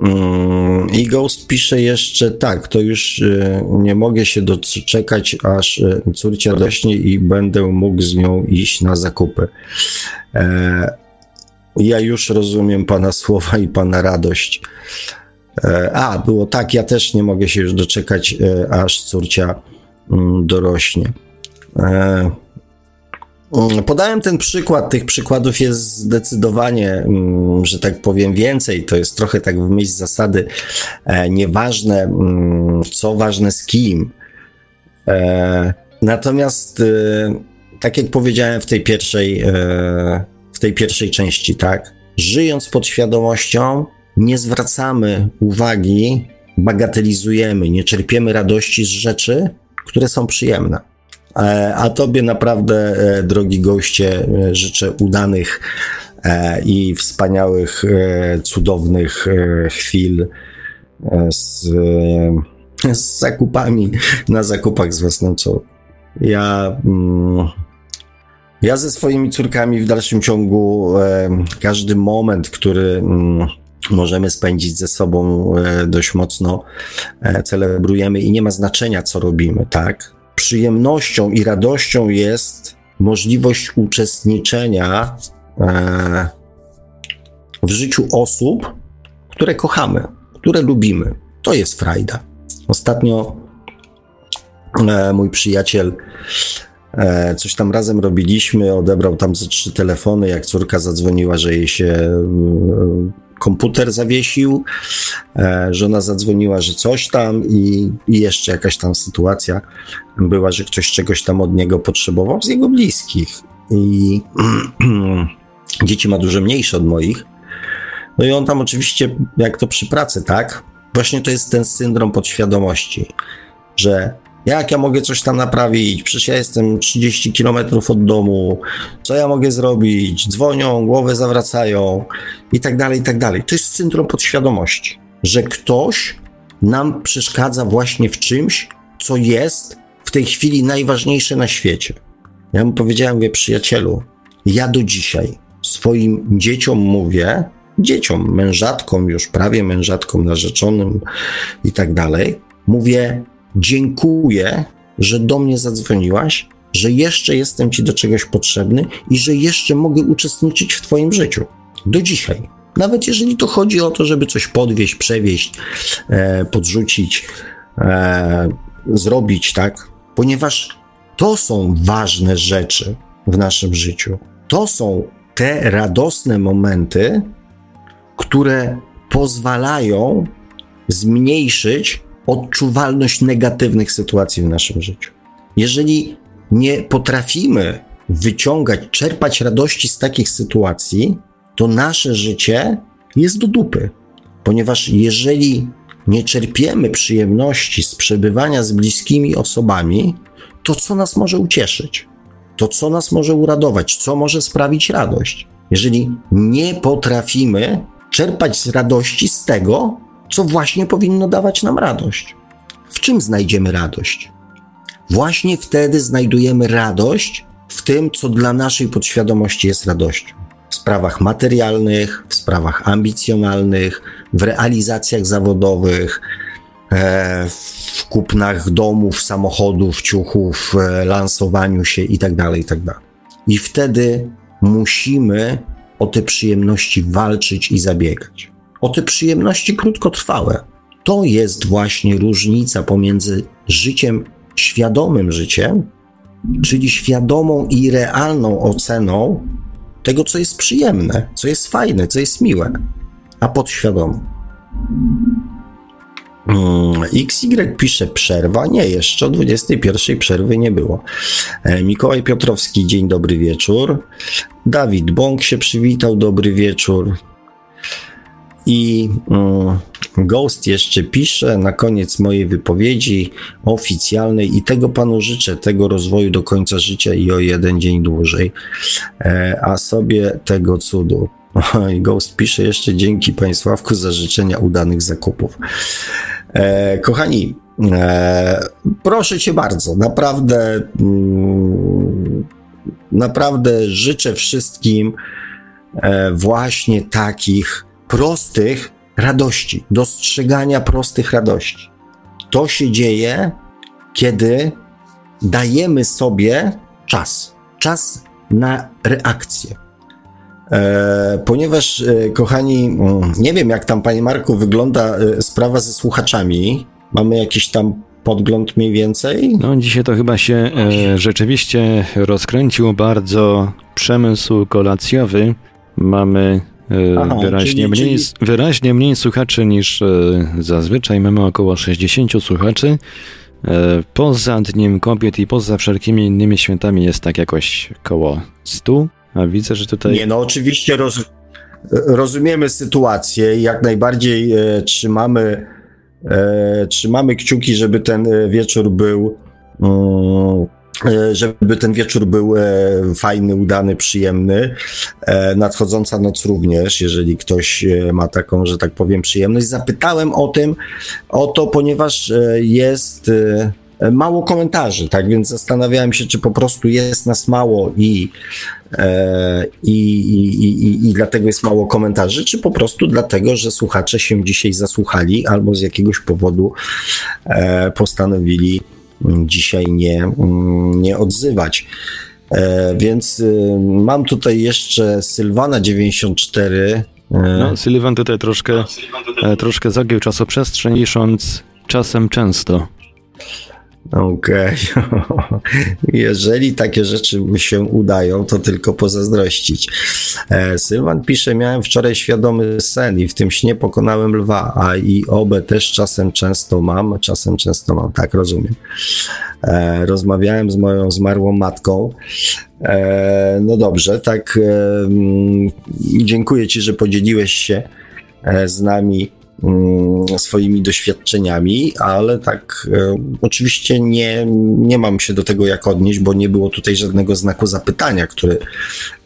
Mm, I Ghost pisze jeszcze tak, to już e, nie mogę się doczekać, aż e, córcia rośnie i będę mógł z nią iść na zakupy. E, ja już rozumiem pana słowa i pana radość. A, było tak, ja też nie mogę się już doczekać, aż córcia mm, dorośnie. Mm, podałem ten przykład, tych przykładów jest zdecydowanie, mm, że tak powiem, więcej. To jest trochę tak w myśl zasady e, nieważne, co ważne z kim. E, natomiast, e, tak jak powiedziałem w tej pierwszej, w tej pierwszej części, tak, żyjąc pod świadomością, nie zwracamy uwagi, bagatelizujemy, nie czerpiemy radości z rzeczy, które są przyjemne. E, a Tobie naprawdę, e, drogi goście, e, życzę udanych i wspaniałych, cudownych chwil z, z zakupami na zakupach z własną co. Ja. Mm, ja ze swoimi córkami w dalszym ciągu każdy moment, który mm, możemy spędzić ze sobą dość mocno celebrujemy i nie ma znaczenia, co robimy, tak? przyjemnością i radością jest możliwość uczestniczenia e, w życiu osób, które kochamy, które lubimy. To jest frajda. Ostatnio e, mój przyjaciel e, coś tam razem robiliśmy, odebrał tam ze trzy telefony, jak córka zadzwoniła, że jej się komputer zawiesił, e, żona zadzwoniła, że coś tam i, i jeszcze jakaś tam sytuacja była, że ktoś czegoś tam od niego potrzebował z jego bliskich. I [CLEARS THROAT] dzieci ma dużo mniejsze od moich. No i on tam oczywiście, jak to przy pracy, tak? Właśnie to jest ten syndrom podświadomości, że jak ja mogę coś tam naprawić? Przecież ja jestem 30 km od domu. Co ja mogę zrobić? Dzwonią, głowę zawracają i tak dalej, i tak dalej. To jest syndrom podświadomości, że ktoś nam przeszkadza właśnie w czymś, co jest w tej chwili najważniejsze na świecie. Ja mu powiedziałem, mówię, przyjacielu, ja do dzisiaj swoim dzieciom mówię, dzieciom, mężatkom, już prawie mężatkom, narzeczonym i tak dalej, mówię, dziękuję, że do mnie zadzwoniłaś, że jeszcze jestem ci do czegoś potrzebny i że jeszcze mogę uczestniczyć w twoim życiu. Do dzisiaj. Nawet jeżeli to chodzi o to, żeby coś podwieźć, przewieźć, e, podrzucić, e, zrobić, tak? Ponieważ to są ważne rzeczy w naszym życiu. To są te radosne momenty, które pozwalają zmniejszyć odczuwalność negatywnych sytuacji w naszym życiu. Jeżeli nie potrafimy wyciągać, czerpać radości z takich sytuacji, to nasze życie jest do dupy. Ponieważ jeżeli nie czerpiemy przyjemności z przebywania z bliskimi osobami, to co nas może ucieszyć? To co nas może uradować? Co może sprawić radość? Jeżeli nie potrafimy czerpać z radości z tego, co właśnie powinno dawać nam radość. W czym znajdziemy radość? Właśnie wtedy znajdujemy radość w tym, co dla naszej podświadomości jest radością. W sprawach materialnych, w sprawach ambicjonalnych, w realizacjach zawodowych, e, w kupnach domów, samochodów, ciuchów, e, lansowaniu się itd., tak itd. Tak I wtedy musimy o te przyjemności walczyć i zabiegać. O te przyjemności krótkotrwałe. To jest właśnie różnica pomiędzy życiem świadomym życiem, czyli świadomą i realną oceną tego, co jest przyjemne, co jest fajne, co jest miłe, a podświadomą. Hmm, XY pisze przerwa. Nie, jeszcze o 21 przerwy nie było. E, Mikołaj Piotrowski, dzień dobry wieczór. Dawid Bąk się przywitał, dobry wieczór. I um, Ghost jeszcze pisze na koniec mojej wypowiedzi oficjalnej i tego panu życzę, tego rozwoju do końca życia i o jeden dzień dłużej, e, a sobie tego cudu. [LAUGHS] Ghost pisze jeszcze dzięki Państwawku za życzenia udanych zakupów. E, kochani, e, proszę Cię bardzo, naprawdę, mm, naprawdę życzę wszystkim właśnie takich prostych radości, dostrzegania prostych radości. To się dzieje, kiedy dajemy sobie czas. Czas na reakcję. E, ponieważ, e, kochani, mm, nie wiem, jak tam, panie Marku, wygląda e, sprawa ze słuchaczami. Mamy jakiś tam podgląd mniej więcej? No, dzisiaj to chyba się e, rzeczywiście rozkręcił bardzo przemysł kolacjowy. Mamy Aha, wyraźnie, czyli, mniej, czyli... wyraźnie mniej słuchaczy niż e, zazwyczaj. Mamy około 60 słuchaczy. E, poza Dniem Kobiet i poza wszelkimi innymi świętami jest tak jakoś około 100. A widzę, że tutaj. Nie, no oczywiście roz, rozumiemy sytuację i jak najbardziej e, trzymamy, e, trzymamy kciuki, żeby ten wieczór był. Mm, E, żeby ten wieczór był e, fajny, udany, przyjemny. E, nadchodząca noc również, jeżeli ktoś ma taką, że tak powiem, przyjemność. Zapytałem o tym, o to, ponieważ jest mało komentarzy, tak więc zastanawiałem się, czy po prostu jest nas mało i, i, i, i, i dlatego jest mało komentarzy, czy po prostu dlatego, że słuchacze się dzisiaj zasłuchali albo z jakiegoś powodu postanowili dzisiaj nie, mm, nie odzywać. E, więc y, mam tutaj jeszcze Sylwana 94. E, no, Sylwan tutaj troszkę, e, troszkę zagiął czasoprzestrzeń, pisząc czasem często. Okej. Okay. [LAUGHS] Jeżeli takie rzeczy się udają, to tylko pozazdrościć. E, Sylwan pisze, miałem wczoraj świadomy sen i w tym śnie pokonałem lwa, a i obę też czasem często mam, czasem często mam, tak rozumiem. E, rozmawiałem z moją zmarłą matką. E, no dobrze, tak. Dziękuję Ci, że podzieliłeś się z nami swoimi doświadczeniami, ale tak e, oczywiście nie, nie mam się do tego jak odnieść, bo nie było tutaj żadnego znaku zapytania, który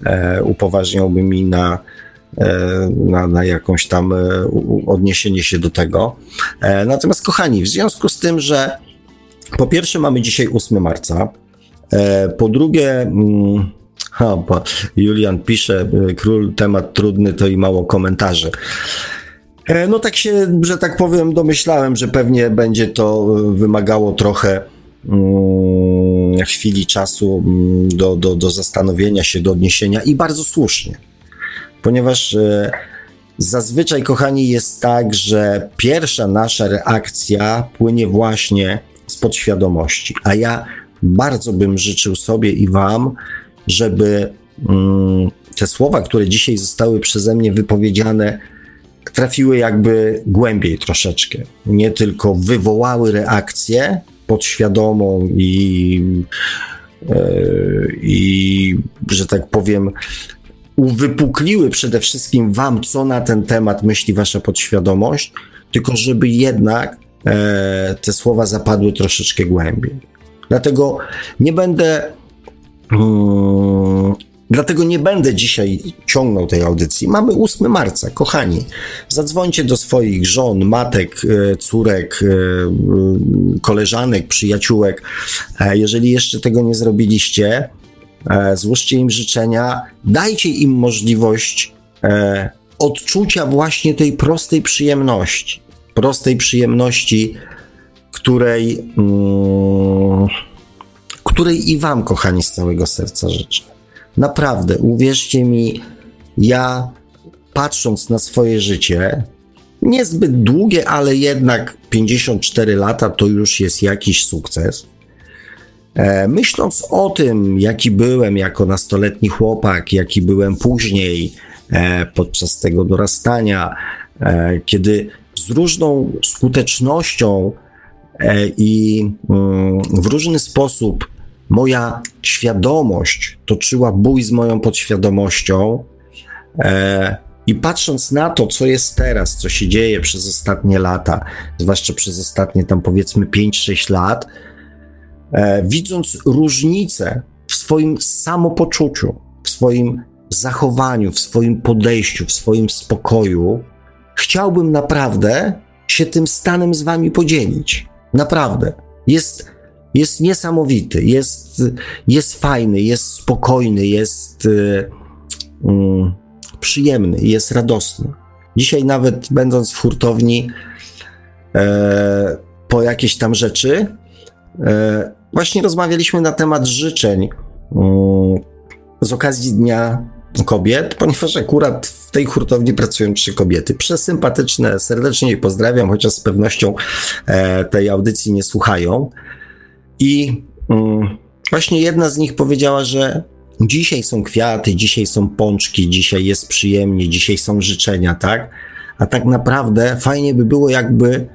e, upoważniałby mi na, e, na, na jakąś tam odniesienie się do tego. Natomiast kochani, w związku z tym, że po pierwsze mamy dzisiaj 8 marca, po drugie... Mm, [LAUGHS] Julian pisze, król temat trudny to i mało komentarzy. E, no tak się, że tak powiem, domyślałem, że pewnie będzie to e, wymagało trochę mm, chwili czasu mm, do, do, do zastanowienia się, do odniesienia i bardzo słusznie, ponieważ e, zazwyczaj, kochani, jest tak, że pierwsza nasza reakcja płynie właśnie z podświadomości, a ja bardzo bym życzył sobie i Wam, żeby mm, te słowa, które dzisiaj zostały przeze mnie wypowiedziane, trafiły jakby głębiej troszeczkę. Nie tylko wywołały reakcję podświadomą i, yy, i że tak powiem, uwypukliły przede wszystkim wam, co na ten temat myśli wasza podświadomość, tylko żeby jednak e, te słowa zapadły troszeczkę głębiej. Dlatego nie będę. Dlatego nie będę dzisiaj ciągnął tej audycji. Mamy 8 marca, kochani. Zadzwońcie do swoich żon, matek, e, córek, e, koleżanek, przyjaciółek. E, jeżeli jeszcze tego nie zrobiliście, złóżcie im życzenia, dajcie im możliwość odczucia właśnie tej prostej przyjemności. Prostej przyjemności, której, mm, której i Wam, kochani, z całego serca życzę. Naprawdę, uwierzcie mi, ja patrząc na swoje życie, niezbyt długie, ale jednak 54 lata to już jest jakiś sukces. E, myśląc o tym, jaki byłem jako nastoletni chłopak, jaki byłem później e, podczas tego dorastania, e, kiedy z różną skutecznością i mm, w różny sposób moja świadomość toczyła bój z moją podświadomością. E, I patrząc na to, co jest teraz, co się dzieje przez ostatnie lata, zwłaszcza przez ostatnie tam powiedzmy 5-6 lat, e, widząc różnicę w swoim samopoczuciu, w swoim zachowaniu, w swoim podejściu, w swoim spokoju, chciałbym naprawdę się tym stanem z wami podzielić. Naprawdę. Jest, jest niesamowity, jest, jest fajny, jest spokojny, jest y, y, przyjemny, jest radosny. Dzisiaj nawet będąc w hurtowni e, po jakieś tam rzeczy, e, właśnie rozmawialiśmy na temat życzeń mm, z okazji Dnia kobiet, ponieważ akurat w tej hurtowni pracują trzy kobiety. Przesympatyczne, serdecznie je pozdrawiam, chociaż z pewnością e, tej audycji nie słuchają. I mm, właśnie jedna z nich powiedziała, że dzisiaj są kwiaty, dzisiaj są pączki, dzisiaj jest przyjemnie, dzisiaj są życzenia, tak? A tak naprawdę fajnie by było, jakby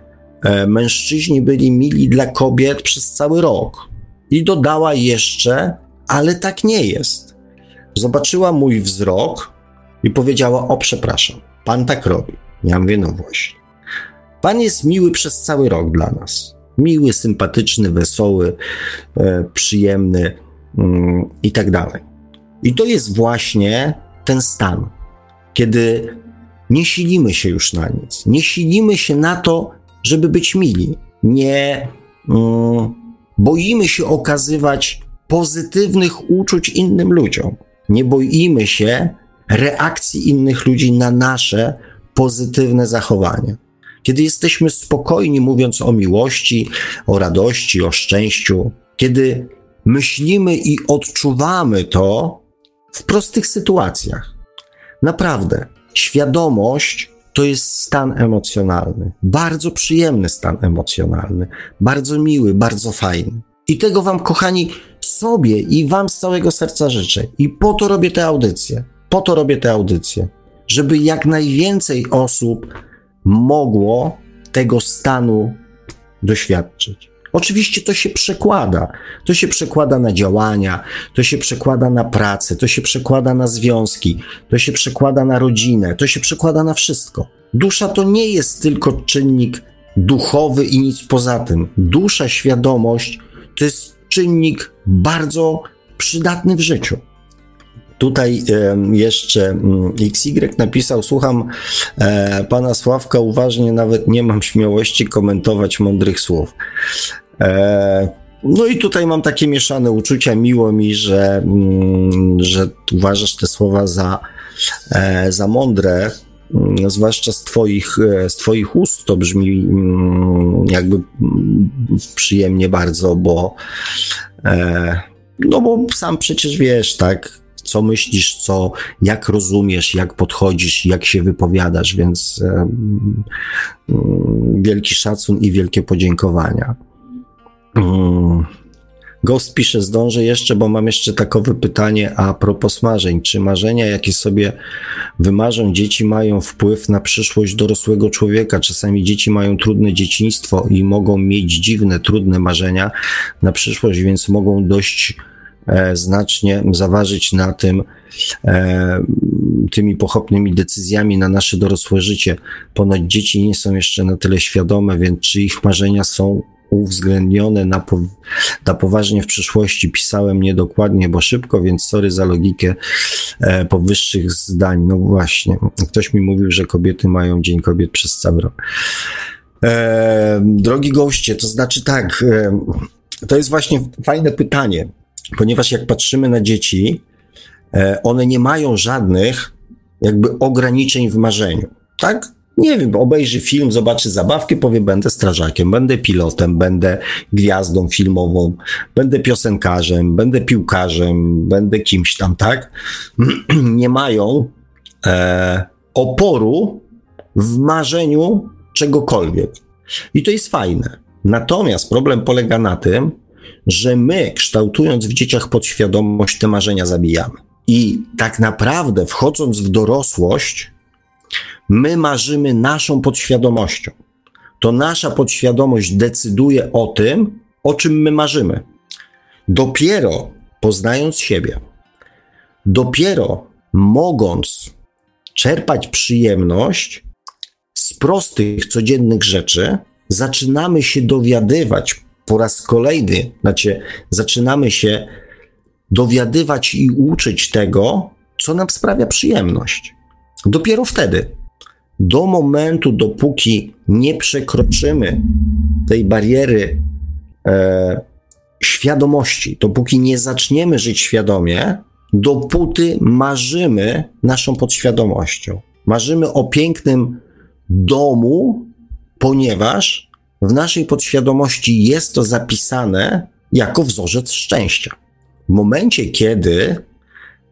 e, mężczyźni byli mili dla kobiet przez cały rok. I dodała jeszcze, ale tak nie jest zobaczyła mój wzrok i powiedziała: O, przepraszam, pan tak robi. Ja mówię: No właśnie. Pan jest miły przez cały rok dla nas. Miły, sympatyczny, wesoły, e, przyjemny mm, i tak dalej. I to jest właśnie ten stan, kiedy nie silimy się już na nic. Nie silimy się na to, żeby być mili. Nie mm, boimy się okazywać pozytywnych uczuć innym ludziom. Nie boimy się reakcji innych ludzi na nasze pozytywne zachowania. Kiedy jesteśmy spokojni, mówiąc o miłości, o radości, o szczęściu, kiedy myślimy i odczuwamy to w prostych sytuacjach. Naprawdę, świadomość to jest stan emocjonalny, bardzo przyjemny stan emocjonalny, bardzo miły, bardzo fajny. I tego Wam, kochani, sobie i Wam z całego serca życzę. I po to robię te audycje. Po to robię te audycje, żeby jak najwięcej osób mogło tego stanu doświadczyć. Oczywiście to się przekłada. To się przekłada na działania, to się przekłada na pracę, to się przekłada na związki, to się przekłada na rodzinę, to się przekłada na wszystko. Dusza to nie jest tylko czynnik duchowy i nic poza tym. Dusza, świadomość to jest czynnik bardzo przydatny w życiu. Tutaj jeszcze mm, XY napisał: Słucham e, pana Sławka uważnie, nawet nie mam śmiałości komentować mądrych słów. E, no i tutaj mam takie mieszane uczucia. Miło mi, że, mm, że uważasz te słowa za, e, za mądre, mm, zwłaszcza z twoich, z twoich ust. To brzmi jakby przyjemnie bardzo, bo no bo sam przecież wiesz, tak, co myślisz, co, jak rozumiesz, jak podchodzisz, jak się wypowiadasz, więc mm, wielki szacun i wielkie podziękowania. Mm. Ghost pisze, zdążę jeszcze, bo mam jeszcze takowe pytanie a propos marzeń. Czy marzenia, jakie sobie wymarzą dzieci, mają wpływ na przyszłość dorosłego człowieka? Czasami dzieci mają trudne dzieciństwo i mogą mieć dziwne, trudne marzenia na przyszłość, więc mogą dość znacznie zaważyć na tym, e, tymi pochopnymi decyzjami na nasze dorosłe życie. Ponoć dzieci nie są jeszcze na tyle świadome, więc czy ich marzenia są uwzględnione na, po, na poważnie w przyszłości. Pisałem niedokładnie, bo szybko, więc sorry za logikę e, powyższych zdań. No właśnie, ktoś mi mówił, że kobiety mają Dzień Kobiet przez cały rok. E, drogi goście, to znaczy tak, e, to jest właśnie fajne pytanie, ponieważ jak patrzymy na dzieci, e, one nie mają żadnych jakby ograniczeń w marzeniu, tak? nie wiem, obejrzy film, zobaczy zabawkę, powie, będę strażakiem, będę pilotem, będę gwiazdą filmową, będę piosenkarzem, będę piłkarzem, będę kimś tam, tak? [CLEARS THROAT] nie mają e, oporu w marzeniu czegokolwiek. I to jest fajne. Natomiast problem polega na tym, że my, kształtując w dzieciach podświadomość, te marzenia zabijamy. I tak naprawdę, wchodząc w dorosłość, My marzymy naszą podświadomością. To nasza podświadomość decyduje o tym, o czym my marzymy. Dopiero poznając siebie, dopiero mogąc czerpać przyjemność z prostych, codziennych rzeczy, zaczynamy się dowiadywać po raz kolejny, znaczy zaczynamy się dowiadywać i uczyć tego, co nam sprawia przyjemność. Dopiero wtedy do momentu, dopóki nie przekroczymy tej bariery e, świadomości, dopóki nie zaczniemy żyć świadomie, dopóty marzymy naszą podświadomością. Marzymy o pięknym domu, ponieważ w naszej podświadomości jest to zapisane jako wzorzec szczęścia. W momencie, kiedy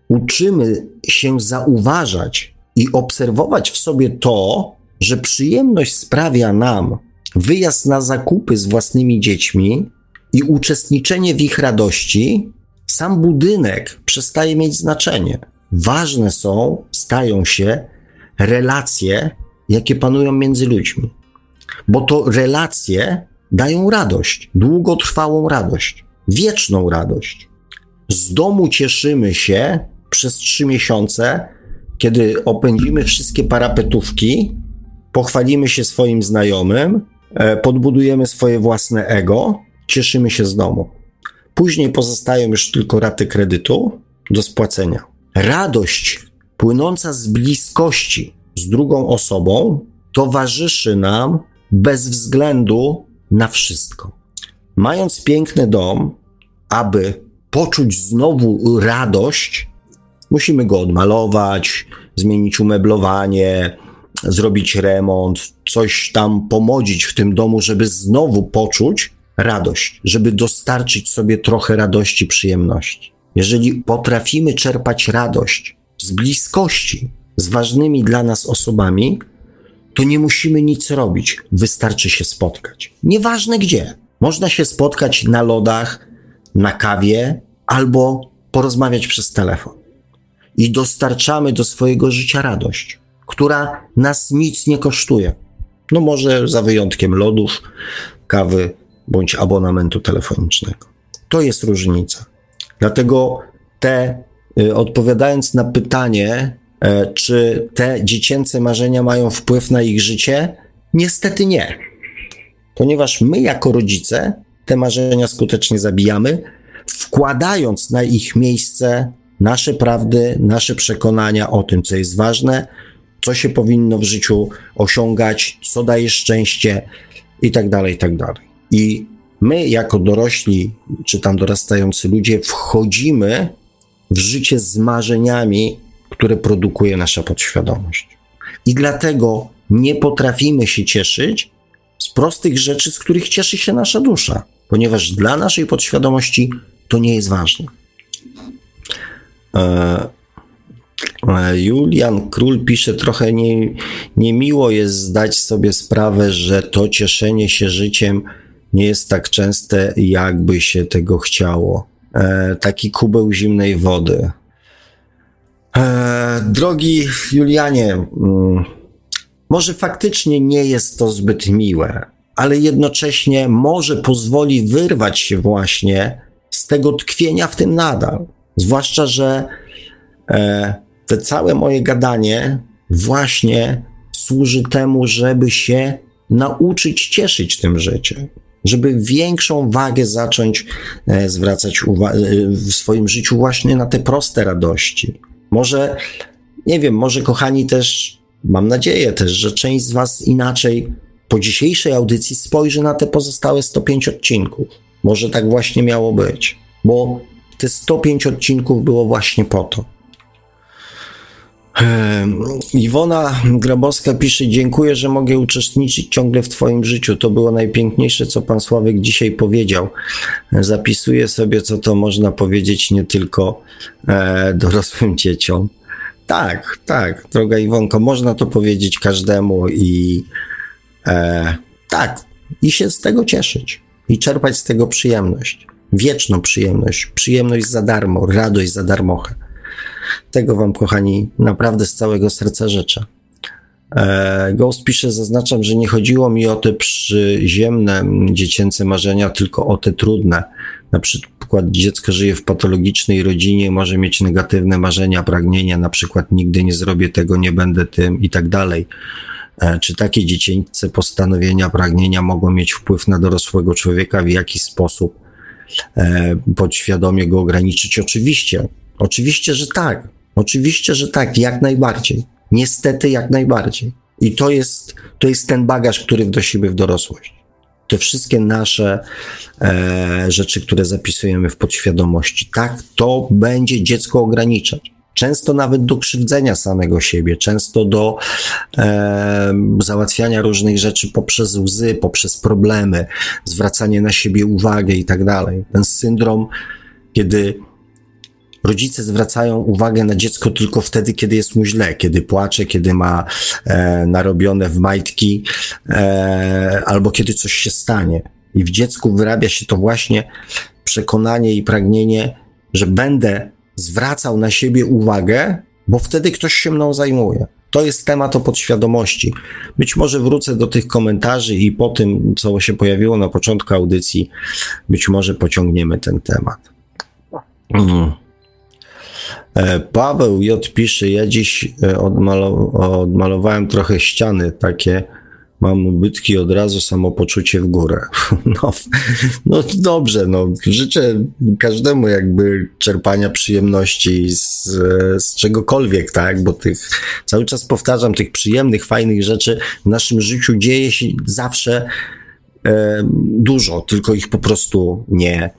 uczymy się zauważać i obserwować w sobie to, że przyjemność sprawia nam wyjazd na zakupy z własnymi dziećmi i uczestniczenie w ich radości, sam budynek przestaje mieć znaczenie. Ważne są, stają się relacje, jakie panują między ludźmi. Bo to relacje dają radość, długotrwałą radość, wieczną radość. Z domu cieszymy się przez trzy miesiące, kiedy opędzimy wszystkie parapetówki, pochwalimy się swoim znajomym, e, podbudujemy swoje własne ego, cieszymy się z domu. Później pozostają już tylko raty kredytu do spłacenia. Radość płynąca z bliskości z drugą osobą towarzyszy nam bez względu na wszystko. Mając piękny dom, aby poczuć znowu radość, Musimy go odmalować, zmienić umeblowanie, zrobić remont, coś tam pomodzić w tym domu, żeby znowu poczuć radość, żeby dostarczyć sobie trochę radości, przyjemności. Jeżeli potrafimy czerpać radość z bliskości z ważnymi dla nas osobami, to nie musimy nic robić, wystarczy się spotkać. Nieważne gdzie. Można się spotkać na lodach, na kawie albo porozmawiać przez telefon i dostarczamy do swojego życia radość, która nas nic nie kosztuje. No może za wyjątkiem lodów, kawy bądź abonamentu telefonicznego. To jest różnica. Dlatego te, y, odpowiadając na pytanie, czy te dziecięce marzenia mają wpływ na ich życie, niestety nie. Ponieważ my, jako rodzice, te marzenia skutecznie zabijamy, wkładając na ich miejsce nasze prawdy, nasze przekonania o tym, co jest ważne, co się powinno w życiu osiągać, co daje szczęście i tak dalej, i tak dalej. I my, jako dorośli, czy tam dorastający ludzie, wchodzimy w życie z marzeniami, które produkuje nasza podświadomość. I dlatego nie potrafimy się cieszyć z prostych rzeczy, z których cieszy się nasza dusza, ponieważ dla naszej podświadomości to nie jest ważne. E, e, Julian Król pisze, trochę nie, niemiło jest zdać sobie sprawę, że to cieszenie się życiem nie jest tak częste, jakby się tego chciało. E, taki kubeł zimnej wody. E, drogi Julianie, mm, może faktycznie nie jest to zbyt miłe, ale jednocześnie może pozwoli wyrwać się właśnie z tego tkwienia w tym nadal. Zwłaszcza, że e, te całe moje gadanie właśnie służy temu, żeby się nauczyć cieszyć tym życiem, żeby większą wagę zacząć e, zwracać w swoim życiu właśnie na te proste radości. Może, nie wiem, może kochani też, mam nadzieję też, że część z Was inaczej po dzisiejszej audycji spojrzy na te pozostałe 105 odcinków. Może tak właśnie miało być, bo te 105 odcinków było właśnie po to. Iwona Grabowska pisze: Dziękuję, że mogę uczestniczyć ciągle w Twoim życiu. To było najpiękniejsze, co Pan Sławek dzisiaj powiedział. Zapisuję sobie, co to można powiedzieć nie tylko e, dorosłym dzieciom. Tak, tak, droga Iwonko, można to powiedzieć każdemu i e, tak, i się z tego cieszyć i czerpać z tego przyjemność. Wieczną przyjemność, przyjemność za darmo, radość za darmochę. Tego Wam, kochani, naprawdę z całego serca życzę. E, Ghost pisze, zaznaczam, że nie chodziło mi o te przyziemne dziecięce marzenia, tylko o te trudne. Na przykład dziecko żyje w patologicznej rodzinie, może mieć negatywne marzenia, pragnienia, na przykład nigdy nie zrobię tego, nie będę tym i tak dalej. E, czy takie dziecięce postanowienia, pragnienia mogą mieć wpływ na dorosłego człowieka? W jaki sposób e, podświadomie go ograniczyć? Oczywiście, Oczywiście, że tak. Oczywiście, że tak, jak najbardziej. Niestety, jak najbardziej. I to jest, to jest ten bagaż, który wnosimy w dorosłość. Te wszystkie nasze e, rzeczy, które zapisujemy w podświadomości, tak, to będzie dziecko ograniczać. Często nawet do krzywdzenia samego siebie, często do e, załatwiania różnych rzeczy poprzez łzy, poprzez problemy, zwracanie na siebie uwagę i tak dalej. Ten syndrom, kiedy rodzice zwracają uwagę na dziecko tylko wtedy, kiedy jest mu źle, kiedy płacze, kiedy ma e, narobione w majtki, e, albo kiedy coś się stanie. I w dziecku wyrabia się to właśnie przekonanie i pragnienie, że będę zwracał na siebie uwagę, bo wtedy ktoś się mną zajmuje. To jest temat o podświadomości. Być może wrócę do tych komentarzy i po tym, co się pojawiło na początku audycji, być może pociągniemy ten temat. Mhm. E, Paweł J. pisze, ja dziś e, odmalowałem trochę ściany takie, mam ubytki od razu samopoczucie w górę. [LAUGHS] No, no dobrze, no życzę każdemu jakby czerpania przyjemności z, z czegokolwiek, tak, bo tych, cały czas powtarzam, tych przyjemnych, fajnych rzeczy w naszym życiu dzieje się zawsze e, dużo, tylko ich po prostu nie,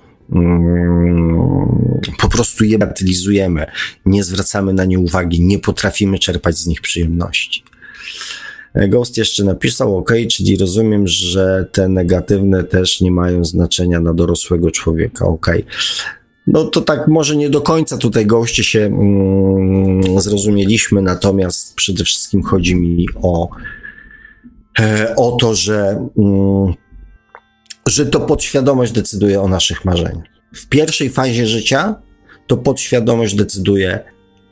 po prostu je bagatelizujemy, nie zwracamy na nie uwagi, nie potrafimy czerpać z nich przyjemności. Ghost jeszcze napisał, ok, czyli rozumiem, że te negatywne też nie mają znaczenia na dorosłego człowieka, ok. No to tak może nie do końca tutaj goście się mm, zrozumieliśmy, natomiast przede wszystkim chodzi mi o, e, o to, że mm, że to podświadomość decyduje o naszych marzeniach. W pierwszej fazie życia to podświadomość decyduje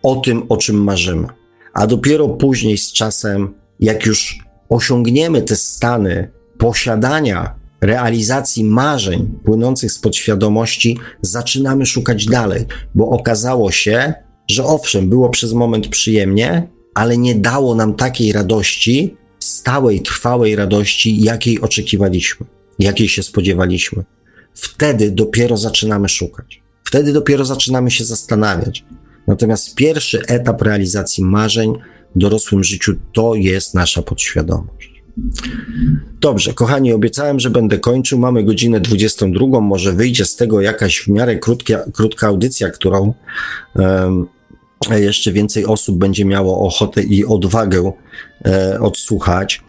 o tym, o czym marzymy. A dopiero później z czasem, jak już osiągniemy te stany posiadania, realizacji marzeń płynących z podświadomości, zaczynamy szukać dalej, bo okazało się, że owszem, było przez moment przyjemnie, ale nie dało nam takiej radości, stałej, trwałej radości, jakiej oczekiwaliśmy jakiej się spodziewaliśmy. Wtedy dopiero zaczynamy szukać. Wtedy dopiero zaczynamy się zastanawiać. Natomiast pierwszy etap realizacji marzeń w dorosłym życiu to jest nasza podświadomość. Dobrze, kochani, obiecałem, że będę kończył. Mamy godzinę 22. Może wyjdzie z tego jakaś w miarę krótka, krótka audycja, którą um, jeszcze więcej osób będzie miało ochotę i odwagę e, odsłuchać.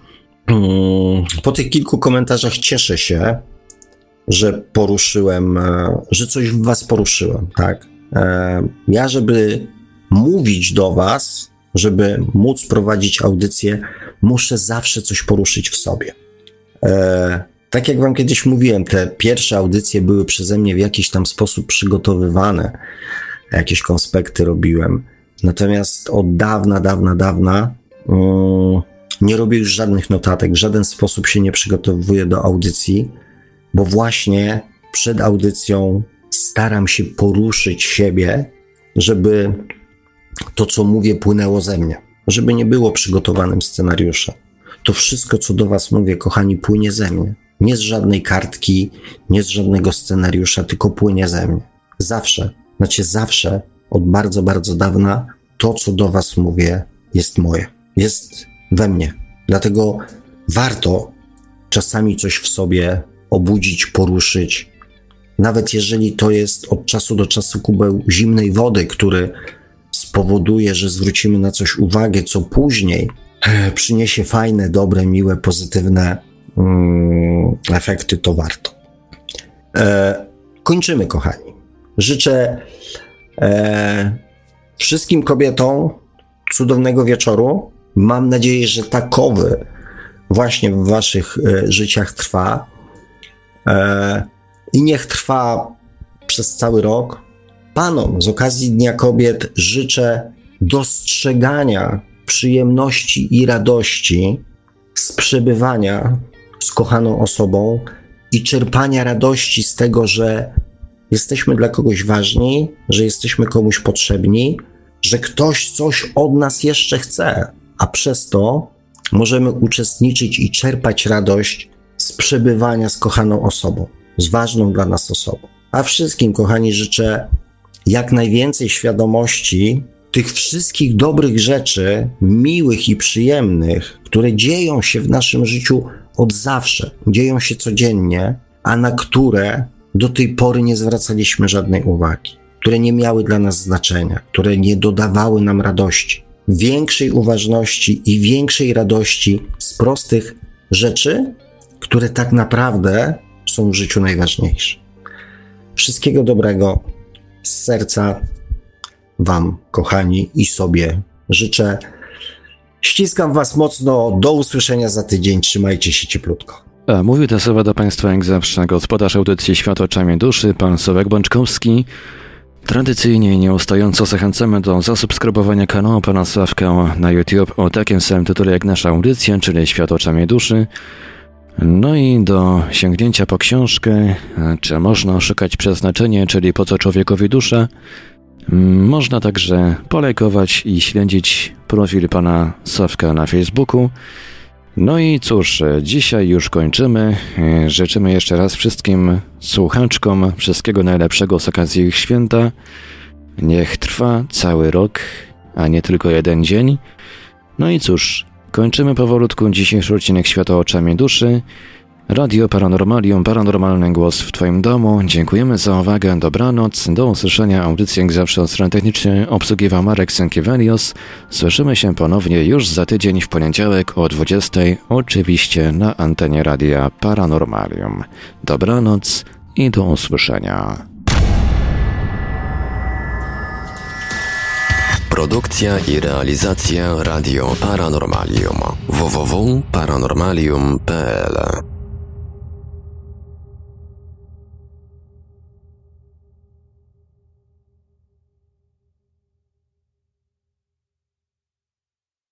Mm, po tych kilku komentarzach cieszę się, że poruszyłem, e, że coś w Was poruszyłem, tak? E, ja, żeby mówić do Was, żeby móc prowadzić audycję, muszę zawsze coś poruszyć w sobie. E, tak jak wam kiedyś mówiłem, te pierwsze audycje były przeze mnie w jakiś tam sposób przygotowywane. Jakieś konspekty robiłem. Natomiast od dawna, dawna, dawna um, nie robię już żadnych notatek, w żaden sposób się nie przygotowuję do audycji, bo właśnie przed audycją staram się poruszyć siebie, żeby to, co mówię, płynęło ze mnie, żeby nie było przygotowanym scenariuszem. To wszystko, co do Was mówię, kochani, płynie ze mnie. Nie z żadnej kartki, nie z żadnego scenariusza, tylko płynie ze mnie. Zawsze, znaczy zawsze, od bardzo, bardzo dawna, to, co do Was mówię, jest moje. Jest we mnie. Dlatego warto czasami coś w sobie obudzić, poruszyć. Nawet jeżeli to jest od czasu do czasu kubeł zimnej wody, który spowoduje, że zwrócimy na coś uwagę, co później przyniesie fajne, dobre, miłe, pozytywne mm, efekty, to warto. E, kończymy, kochani. Życzę e, wszystkim kobietom cudownego wieczoru. Mam nadzieję, że takowy właśnie w waszych e, życiach trwa. E, I niech trwa przez cały rok. Panom z okazji Dnia Kobiet życzę dostrzegania przyjemności i radości z przebywania z kochaną osobą i czerpania radości z tego, że jesteśmy dla kogoś ważni, że jesteśmy komuś potrzebni, że ktoś coś od nas jeszcze chce, a przez to możemy uczestniczyć i czerpać radość z przebywania z kochaną osobą, z ważną dla nas osobą. A wszystkim, kochani, życzę jak najwięcej świadomości tych wszystkich dobrych rzeczy, miłych i przyjemnych, które dzieją się w naszym życiu od zawsze, dzieją się codziennie, a na które do tej pory nie zwracaliśmy żadnej uwagi, które nie miały dla nas znaczenia, które nie dodawały nam radości. Większej uważności i większej radości z prostych rzeczy, które tak naprawdę są w życiu najważniejsze. Wszystkiego dobrego z serca Wam, kochani, i sobie życzę. Ściskam Was mocno. Do usłyszenia za tydzień. Trzymajcie się cieplutko. Mówił te słowa do Państwa jak zawsze gospodarz audycji Świat oczami duszy, pan Sławek Bączkowski. Tradycyjnie i nieustająco zachęcamy do zasubskrybowania kanału pana Sławka na YouTube o takim samym tytule jak nasza audycja, czyli Świat oczami duszy. No i do sięgnięcia po książkę, czy można szukać przeznaczenie, czyli po co człowiekowi dusza, można także polajkować i śledzić profil pana Sawka na Facebooku. No i cóż, dzisiaj już kończymy. Życzymy jeszcze raz wszystkim słuchaczkom wszystkiego najlepszego z okazji ich święta. Niech trwa cały rok, a nie tylko jeden dzień. No i cóż, kończymy powolutku dzisiejszy odcinek Świata oczami duszy. Radio Paranormalium, paranormalny głos w Twoim domu. Dziękujemy za uwagę, dobranoc. Do usłyszenia audycji jak zawsze od strony technicznej obsługiwał Marek Sękiewelios. Słyszymy się ponownie już za tydzień w poniedziałek o 20, oczywiście na antenie Radia Paranormalium. Dobranoc i do usłyszenia. Produkcja i realizacja Radio Paranormalium www.paranormalium.pl